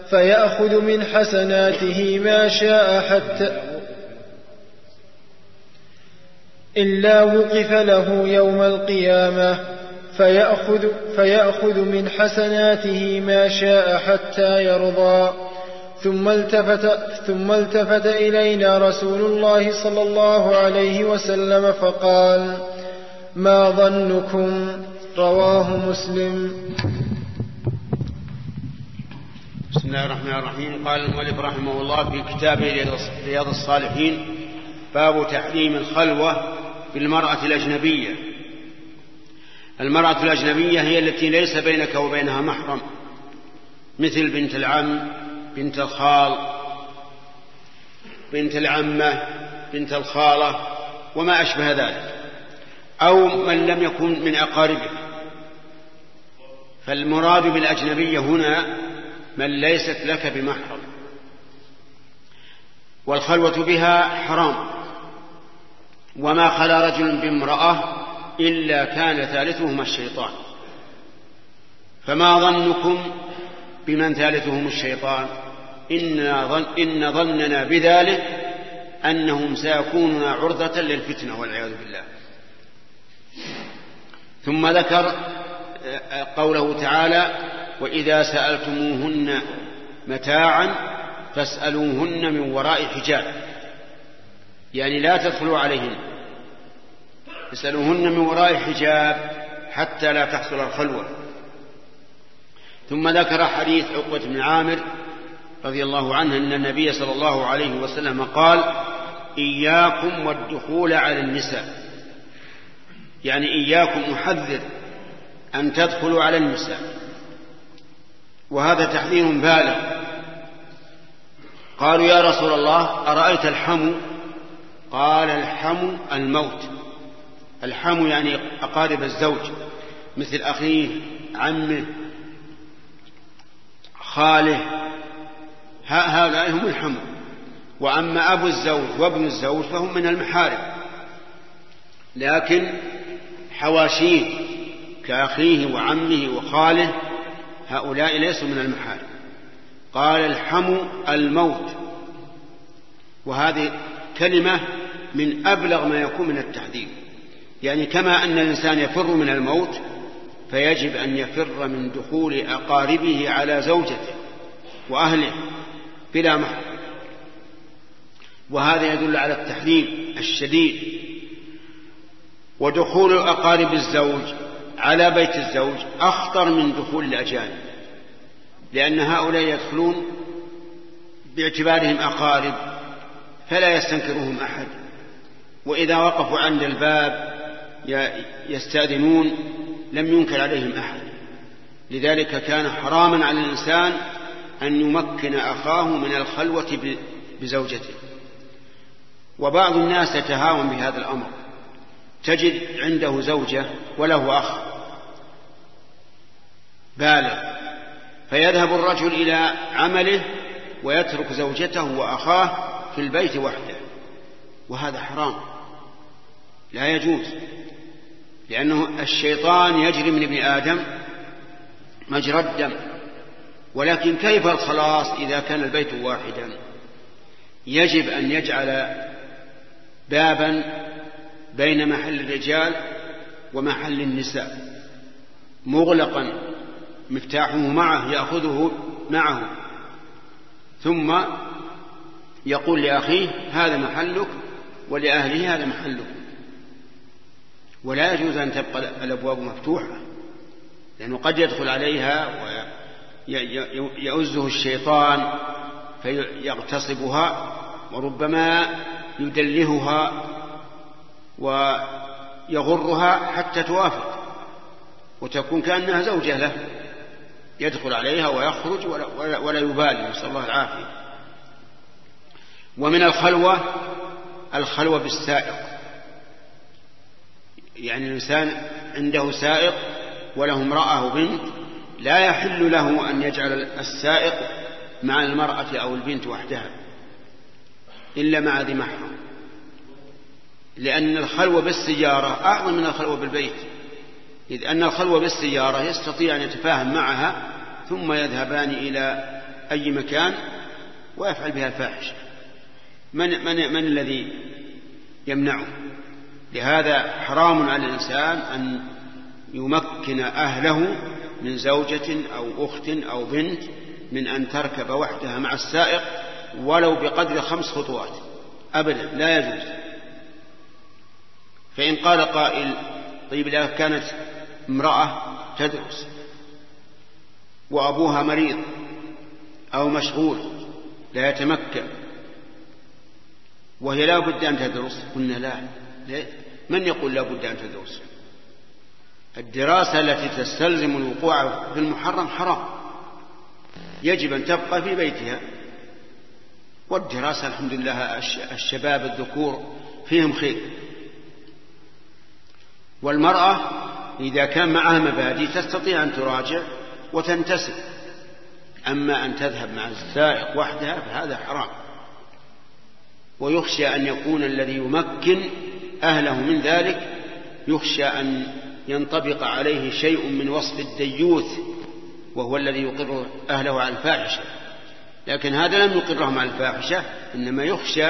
فيأخذ من حسناته ما شاء حتى إلا وقف له يوم القيامة فيأخذ, فيأخذ من حسناته ما شاء حتى يرضى. ثم التفت, ثم التفت إلينا رسول الله صلى الله عليه وسلم فقال ما ظنكم؟ رواه مسلم. بسم الله الرحمن الرحيم. قال المؤلف رحمه الله في كتاب رياض الصالحين باب تحريم الخلوة بالمرأة الأجنبية. المرأة الأجنبية هي التي ليس بينك وبينها محرم مثل بنت العم بنت الخال بنت العمة بنت الخالة وما أشبه ذلك. أو من لم يكن من أقاربه فالمراد بالأجنبية هنا من ليست لك بمحرم والخلوة بها حرام. وما خلا رجل بامرأة إلا كان ثالثهما الشيطان. فما ظنكم بمن ثالثهم الشيطان؟ إن, ظن إن ظننا بذلك أنهم سيكونون عرضة للفتنة والعياذ بالله. ثم ذكر قوله تعالى وإذا سألتموهن متاعا فاسألوهن من وراء حجاب. يعني لا تدخلوا عليهن. اسألوهن من وراء حجاب حتى لا تحصل الخلوة. ثم ذكر حديث عقبة بن عامر رضي الله عنه أن النبي صلى الله عليه وسلم قال إياكم والدخول على النساء. يعني إياكم أحذر أن تدخلوا على النساء. وهذا تحذير بالغ. قالوا يا رسول الله أرأيت الحم؟ قال الحم الموت. الحم يعني أقارب الزوج مثل أخيه عمه خاله. هؤلاء هم الحم وأما أبو الزوج وابن الزوج فهم من المحارم. لكن حواشيه كأخيه وعمه وخاله هؤلاء ليسوا من المحارم. قال الحم الموت. وهذه كلمة من أبلغ ما يكون من التحذير. يعني كما أن الإنسان يفر من الموت فيجب أن يفر من دخول أقاربه على زوجته وأهله. بلا محرم وهذا يدل على التحذير الشديد ودخول أقارب الزوج على بيت الزوج أخطر من دخول الأجانب لأن هؤلاء يدخلون باعتبارهم أقارب فلا يستنكرهم أحد. وإذا وقفوا عند الباب يستأذنون لم ينكر عليهم أحد. لذلك كان حراما على الإنسان أن يمكن أخاه من الخلوة بزوجته. وبعض الناس يتهاون بهذا الأمر. تجد عنده زوجة وله أخ بالغ فيذهب الرجل إلى عمله ويترك زوجته وأخاه في البيت وحده. وهذا حرام. لا يجوز لأنه الشيطان يجري من ابن آدم مجرى الدم. ولكن كيف الخلاص إذا كان البيت واحدا؟ يجب أن يجعل بابا بين محل الرجال ومحل النساء. مغلقا مفتاحه معه يأخذه معه. ثم يقول لأخيه هذا محلك ولأهله هذا محلك. ولا يجوز أن تبقى الأبواب مفتوحة لأنه قد يدخل عليها ويؤزه الشيطان فيغتصبها وربما يدلهها ويغرها حتى توافق وتكون كأنها زوجة له يدخل عليها ويخرج ولا, ولا يبالي نسأل الله العافية. ومن الخلوة الخلوة بالسائق. يعني الإنسان عنده سائق وله امرأة وبنت لا يحل له أن يجعل السائق مع المرأة أو البنت وحدها إلا مع ذي محرم. لأن الخلوة بالسيارة أعظم من الخلوة بالبيت. إذ أن الخلوة بالسيارة يستطيع أن يتفاهم معها ثم يذهبان إلى أي مكان ويفعل بها الفاحشة. من, من, من الذي يمنعه؟ لهذا حرام على الإنسان أن يمكن أهله من زوجة أو أخت أو بنت من أن تركب وحدها مع السائق ولو بقدر خمس خطوات. أبدا لا يجوز. فإن قال قائل طيب إذا كانت امرأة تدرس وأبوها مريض أو مشغول لا يتمكن وهي لا بد أن تدرس قلنا لا. من يقول لا بد أن تدرس؟ الدراسة التي تستلزم الوقوع في المحرم حرام. يجب أن تبقى في بيتها. والدراسة الحمد لله الشباب الذكور فيهم خير. والمرأة إذا كان معها مبادئ تستطيع أن تراجع وتنتسب. أما أن تذهب مع السائق وحدها فهذا حرام. ويخشى أن يكون الذي يمكن أهله من ذلك يخشى أن ينطبق عليه شيء من وصف الديوث وهو الذي يقر أهله على الفاحشة. لكن هذا لم يقرهم على الفاحشة إنما يخشى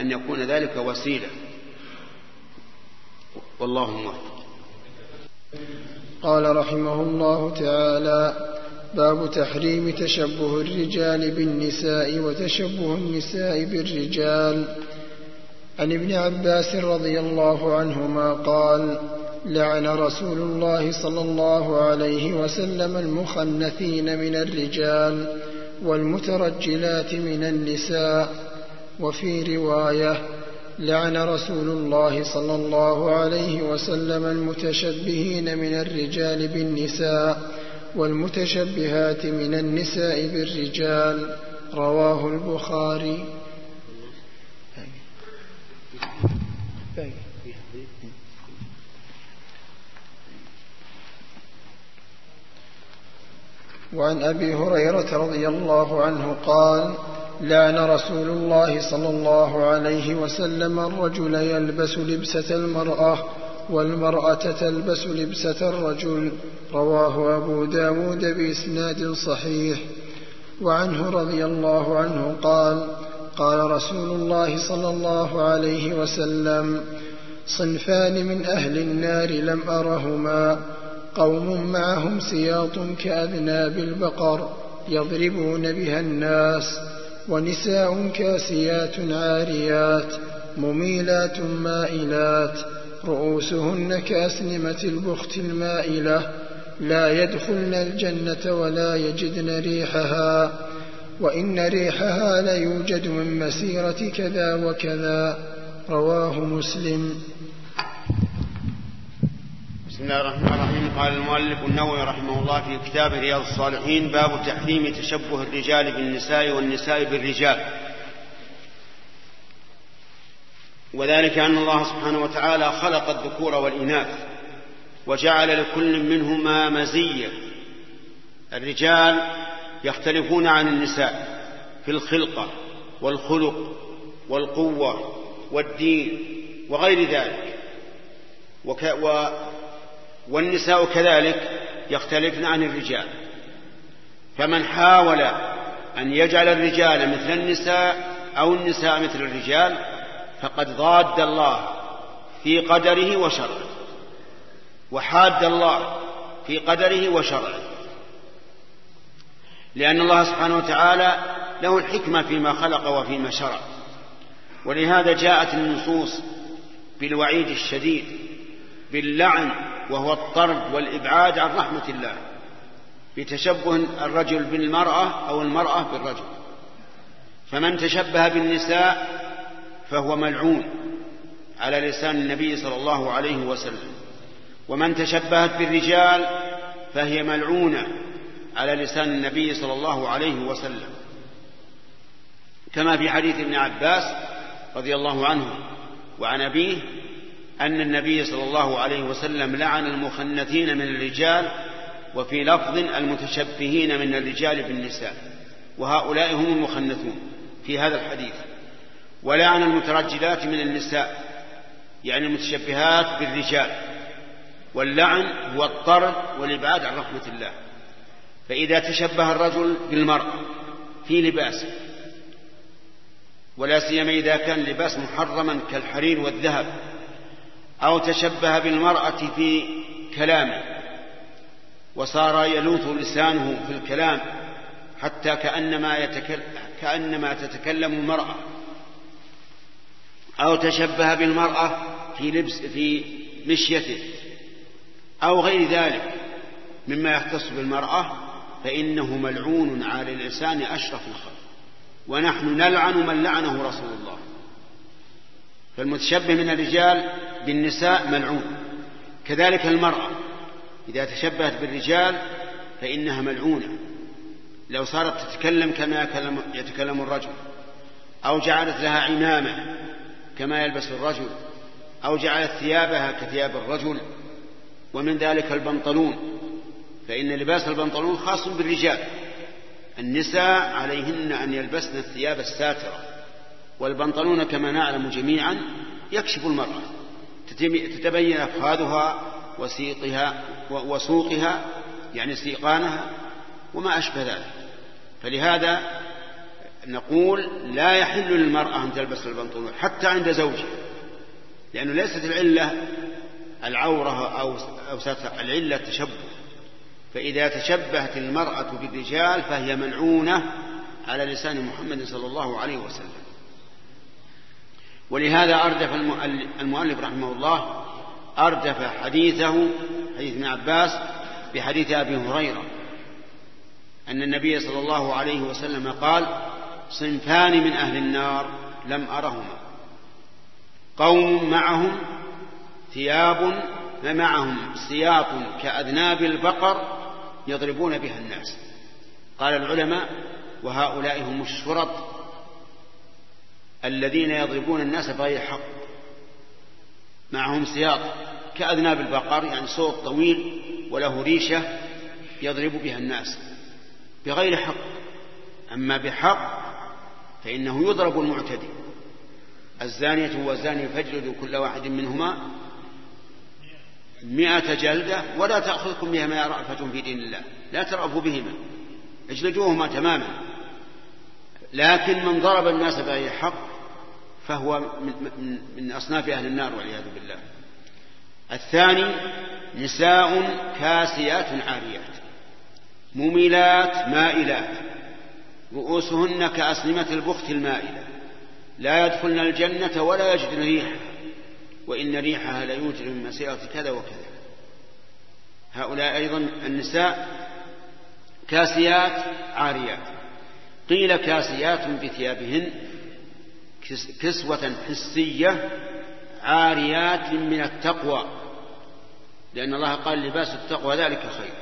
أن يكون ذلك وسيلة. والله موفق. قال رحمه الله تعالى باب تحريم تشبه الرجال بالنساء وتشبه النساء بالرجال. عن ابن عباس رضي الله عنهما قال لعن رسول الله صلى الله عليه وسلم المخنثين من الرجال والمترجلات من النساء. وفي رواية لعن رسول الله صلى الله عليه وسلم المتشبهين من الرجال بالنساء والمتشبهات من النساء بالرجال. رواه البخاري. وعن أبي هريرة رضي الله عنه قال لعن رسول الله صلى الله عليه وسلم الرجل يلبس لبسة المرأة والمرأة تلبس لبسة الرجل. رواه أبو داود بإسناد صحيح. وعنه رضي الله عنه قال قال رسول الله صلى الله عليه وسلم صنفان من أهل النار لم أرهما قوم معهم سياط كأذناب البقر يضربون بها الناس ونساء كاسيات عاريات مميلات مائلات رؤوسهن كأسنمة البخت المائلة لا يدخلن الجنة ولا يجدن ريحها. وإن ريحها ليوجد من مسيرة كذا وكذا. رواه مسلم. بسم الله الرحمن الرحيم. قال المؤلف النووي رحمه الله في كتابه رياض الصالحين باب تحريم تشبه الرجال بالنساء والنساء بالرجال. وذلك أن الله سبحانه وتعالى خلق الذكور والإناث وجعل لكل منهما مزية. الرجال يختلفون عن النساء في الخلقة والخلق والقوة والدين وغير ذلك. وك و والنساء كذلك يختلفن عن الرجال. فمن حاول أن يجعل الرجال مثل النساء أو النساء مثل الرجال فقد ضاد الله في قدره وشره وحاد الله في قدره وشرعه. لأن الله سبحانه وتعالى له الحكمة فيما خلق وفيما شرع. ولهذا جاءت النصوص بالوعيد الشديد باللعن وهو الطرد والإبعاد عن رحمة الله بتشبه الرجل بالمرأة أو المرأة بالرجل. فمن تشبه بالنساء فهو ملعون على لسان النبي صلى الله عليه وسلم. ومن تشبهت بالرجال فهي ملعونة على لسان النبي صلى الله عليه وسلم. كما في حديث ابن عباس رضي الله عنه وعن أبيه أن النبي صلى الله عليه وسلم لعن المخنثين من الرجال وفي لفظ المتشبهين من الرجال بالنساء وهؤلاء هم المخنثون في هذا الحديث. ولعن المترجلات من النساء يعني المتشبهات بالرجال. واللعن هو الطرد والإبعاد عن رحمة الله. فإذا تشبه الرجل بالمراه في لباسه ولا سيما إذا كان لباس محرما كالحرير والذهب أو تشبه بالمرأة في كلامه وصار يلوث لسانه في الكلام حتى كأنما يتكلم كأنما تتكلم المرأة أو تشبه بالمرأة في لبس في مشيته أو غير ذلك مما يختص بالمرأة فإنه ملعون على الإنسان أشرف الخلق. ونحن نلعن من لعنه رسول الله. فالمتشبه من الرجال بالنساء ملعون. كذلك المرأة. إذا تشبهت بالرجال فإنها ملعونة. لو صارت تتكلم كما يتكلم الرجل. أو جعلت لها عمامة كما يلبس الرجل. أو جعلت ثيابها كثياب الرجل. ومن ذلك البنطلون. فإن لباس البنطلون خاص بالرجال. النساء عليهن أن يلبسن الثياب الساترة والبنطلون كما نعلم جميعا يكشف المرأة تتبين أفخاذها وسيقها وسوقها يعني سيقانها وما أشبه ذلك. فلهذا نقول لا يحل للمرأة أن تلبس البنطلون حتى عند زوجها لأنه ليست العلة العورة أو العلة التشبه. فإذا تشبهت المرأة بالرجال فهي ملعونة على لسان محمد صلى الله عليه وسلم. ولهذا أردف المؤلف رحمه الله أردف حديثه حديث ابن عباس بحديث أبي هريرة. أن النبي صلى الله عليه وسلم قال صنفان من أهل النار لم أرهما. قوم معهم ثياب معهم سياط كأذناب البقر يضربون بها الناس. قال العلماء وهؤلاء هم الشرط الذين يضربون الناس بغير حق. معهم سياط كأذناب البقر يعني صوت طويل وله ريشة يضرب بها الناس بغير حق. أما بحق فإنه يضرب المعتدي. الزانية والزاني فاجلدوا كل واحد منهما مئة جلدة ولا تأخذكم بهما رأفة في دين الله. لا ترأفوا بهما. اجلدوهما تماما. لكن من ضرب الناس بغير حق فهو من, من أصناف أهل النار والعياذ بالله. الثاني نساء كاسيات عاريات. مميلات مائلات. رؤوسهن كأسنمة البخت المائلة. لا يدخلن الجنة ولا يجدن ريحها. وإن ريحها ليوجد من مسيرة كذا وكذا. هؤلاء أيضا النساء كاسيات عاريات. قيل كاسيات بثيابهن كسوة حسية عاريات من التقوى. لأن الله قال لباس التقوى ذلك خير.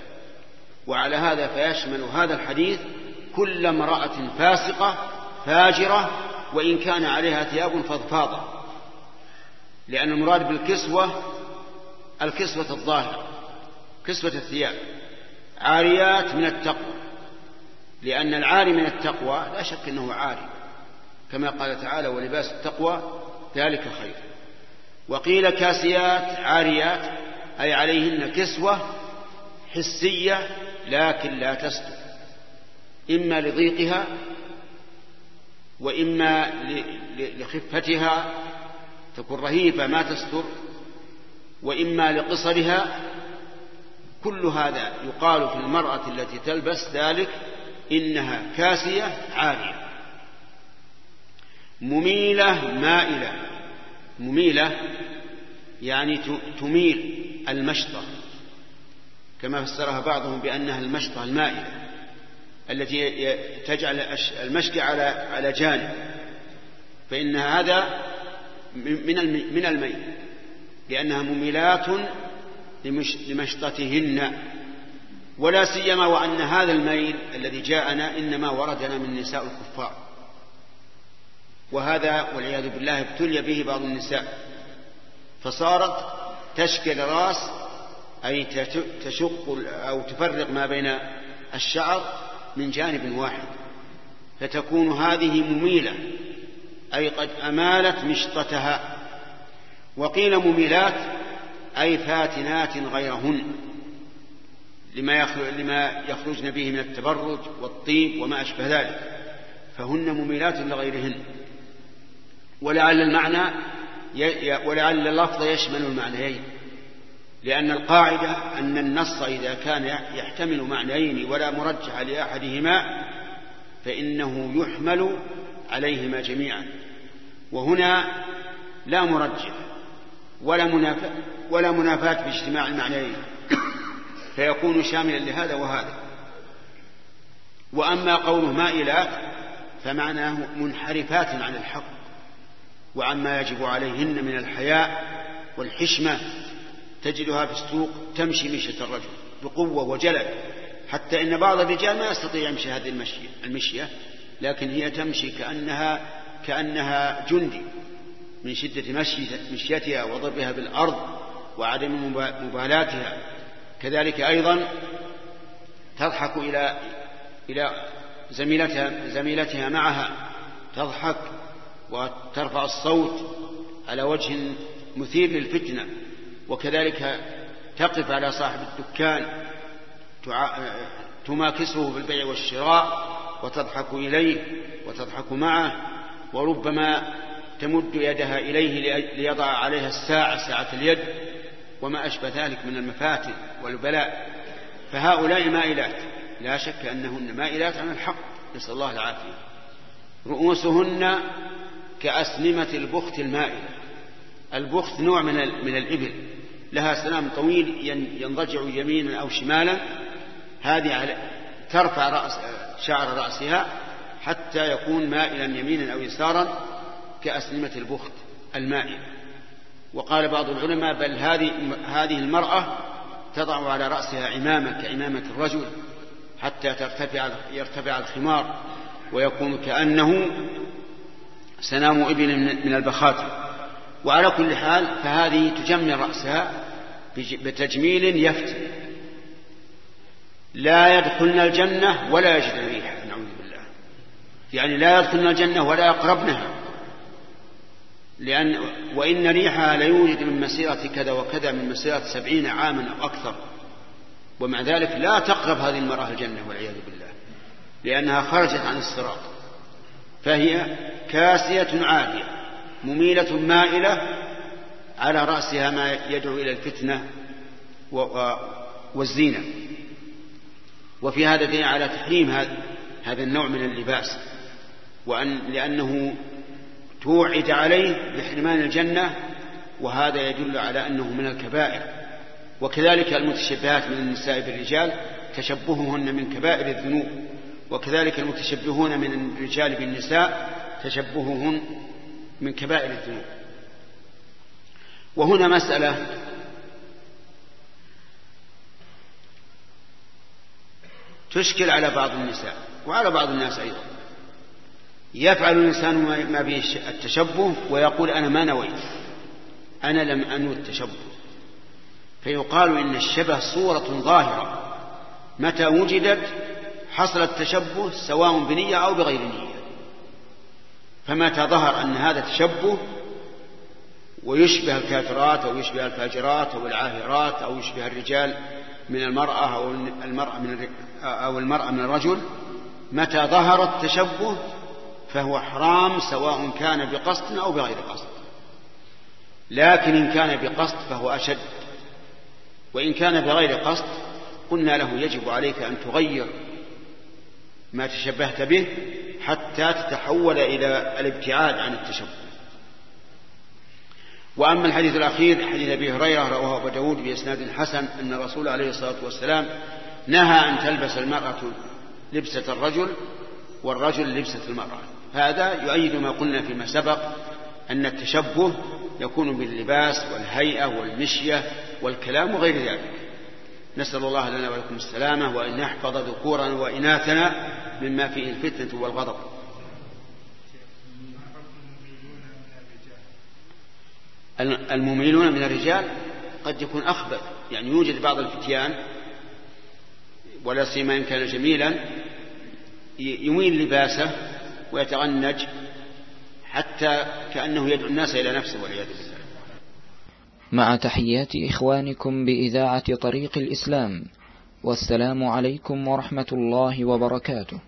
وعلى هذا فيشمل هذا الحديث كل امرأة فاسقة فاجرة وإن كان عليها ثياب فضفاضة. لأن المراد بالكسوة الكسوة الظاهرة كسوة الثياب عاريات من التقوى لأن العاري من التقوى لا شك أنه عاري كما قال تعالى ولباس التقوى ذلك خير وقيل كاسيات عاريات أي عليهن كسوة حسية لكن لا تستر إما لضيقها وإما لخفتها تكون رهيفة ما تستر وإما لقصرها كل هذا يقال في المرأة التي تلبس ذلك إنها كاسية عارية مميلة مائلة. مميلة يعني تميل المشطة كما فسرها بعضهم بأنها المشطة المائلة التي تجعل المشط على على جانب فإن هذا من من الميل. لأنها مميلات لمشطتهن. ولا سيما وأن هذا الميل الذي جاءنا إنما وردنا من نساء الكفار. وهذا والعياذ بالله ابتلي به بعض النساء. فصارت تشكل راس أي تشق أو تفرق ما بين الشعر من جانب واحد. فتكون هذه مميلة. أي قد أمالت مشطتها. وقيل مميلات أي فاتنات غيرهن لما يخرجن به من التبرج والطيب وما أشبه ذلك. فهن مميلات لغيرهن. ولعل المعنى ولعل اللفظ يشمل المعنيين. لأن القاعدة أن النص إذا كان يحتمل معنيين ولا مرجح لأحدهما فإنه يحمل عليهما جميعا. وهنا لا مرجح ولا منافاة ولا منافاة باجتماع المعنيين. فيكون شاملا لهذا وهذا. وأما قوله مائلات فمعناه منحرفات عن الحق وعما يجب عليهن من الحياء والحشمة تجدها في السوق تمشي مشية الرجل بقوة وجلد. حتى إن بعض الرجال ما يستطيع يمشي هذه المشية, المشية لكن هي تمشي كأنها كأنها جندي من شدة مشيتها وضربها بالأرض وعدم مبالاتها. كذلك أيضا تضحك إلى إلى زميلتها زميلتها معها تضحك وترفع الصوت على وجه مثير للفتنة. وكذلك تقف على صاحب الدكان تماكسه بالبيع والشراء وتضحك إليه وتضحك معه وربما تمد يدها إليه ليضع عليها الساعة ساعة اليد وما أشبه ذلك من المفاتن والبلاء. فهؤلاء مائلات لا شك أنهن مائلات عن الحق نسأل الله العافية. رؤوسهن كأسنمة البخت المائلة. البخت نوع من من الإبل. لها سلام طويل ينضجع يمينا أو شمالا. هذه على ترفع رأس شعر رأسها حتى يكون مائلا يمينا أو يسارا كأسنمة البخت المائلة وقال بعض العلماء بل هذه هذه المرأة تضع على رأسها عمامة كعمامة الرجل حتى ترتفع يرتفع الخمار ويكون كأنه سنام إبل من البخاتم وعلى كل حال فهذه تجمل رأسها بتجميل يفتن لا يدخلن الجنة ولا يجدن بالله يعني لا يدخلن الجنة ولا يقربنها لأن وإن ريحها ليوجد من مسيرة كذا وكذا من مسيرة سبعين عاما أو أكثر. ومع ذلك لا تقرب هذه المرأة الجنة والعياذ بالله لأنها خرجت عن الصراط. فهي كاسية عالية مميلة مائلة على رأسها ما يدعو إلى الفتنة والزينة. وفي هذا دليل على تحريم هذا النوع من اللباس. وأن لأنه توعد عليه بحرمان الجنة وهذا يدل على أنه من الكبائر. وكذلك المتشبهات من النساء بالرجال تشبههن من كبائر الذنوب. وكذلك المتشبهون من الرجال بالنساء تشبههن من كبائر الذنوب. وهنا مسألة تشكل على بعض النساء وعلى بعض الناس أيضا. يفعل الإنسان ما به التشبه ويقول أنا ما نويت. أنا لم أنو التشبه. فيقال إن الشبه صورة ظاهرة. متى وجدت؟ حصل التشبه سواء بنية أو بغير نية. فمتى ظهر أن هذا تشبه ويشبه الكافرات أو يشبه الفاجرات أو العاهرات أو يشبه الرجال من المرأة أو المرأة من أو المرأة من الرجل متى ظهر التشبه؟ فهو حرام سواء كان بقصد أو بغير قصد. لكن إن كان بقصد فهو أشد. وإن كان بغير قصد قلنا له يجب عليك أن تغير ما تشبهت به حتى تتحول إلى الابتعاد عن التشبه. وأما الحديث الأخير حديث أبي هريرة رواه أبو داود بإسناد حسن أن الرسول عليه الصلاة والسلام نهى أن تلبس المرأة لبسة الرجل والرجل لبسة المرأة. هذا يؤيد ما قلنا فيما سبق أن التشبه يكون باللباس والهيئة والمشية والكلام وغير ذلك. نسأل الله لنا ولكم السلامة وأن يحفظ ذكورنا وإناثنا مما فيه الفتنة والغضب. المميلون من الرجال قد يكون أخبث يعني يوجد بعض الفتيان ولا سيما إن كان جميلا يميل لباسه ويتغنج حتى كأنه يدعو الناس إلى نفسه والعياذ بالله. مع تحيات إخوانكم بإذاعة طريق الإسلام والسلام عليكم ورحمة الله وبركاته.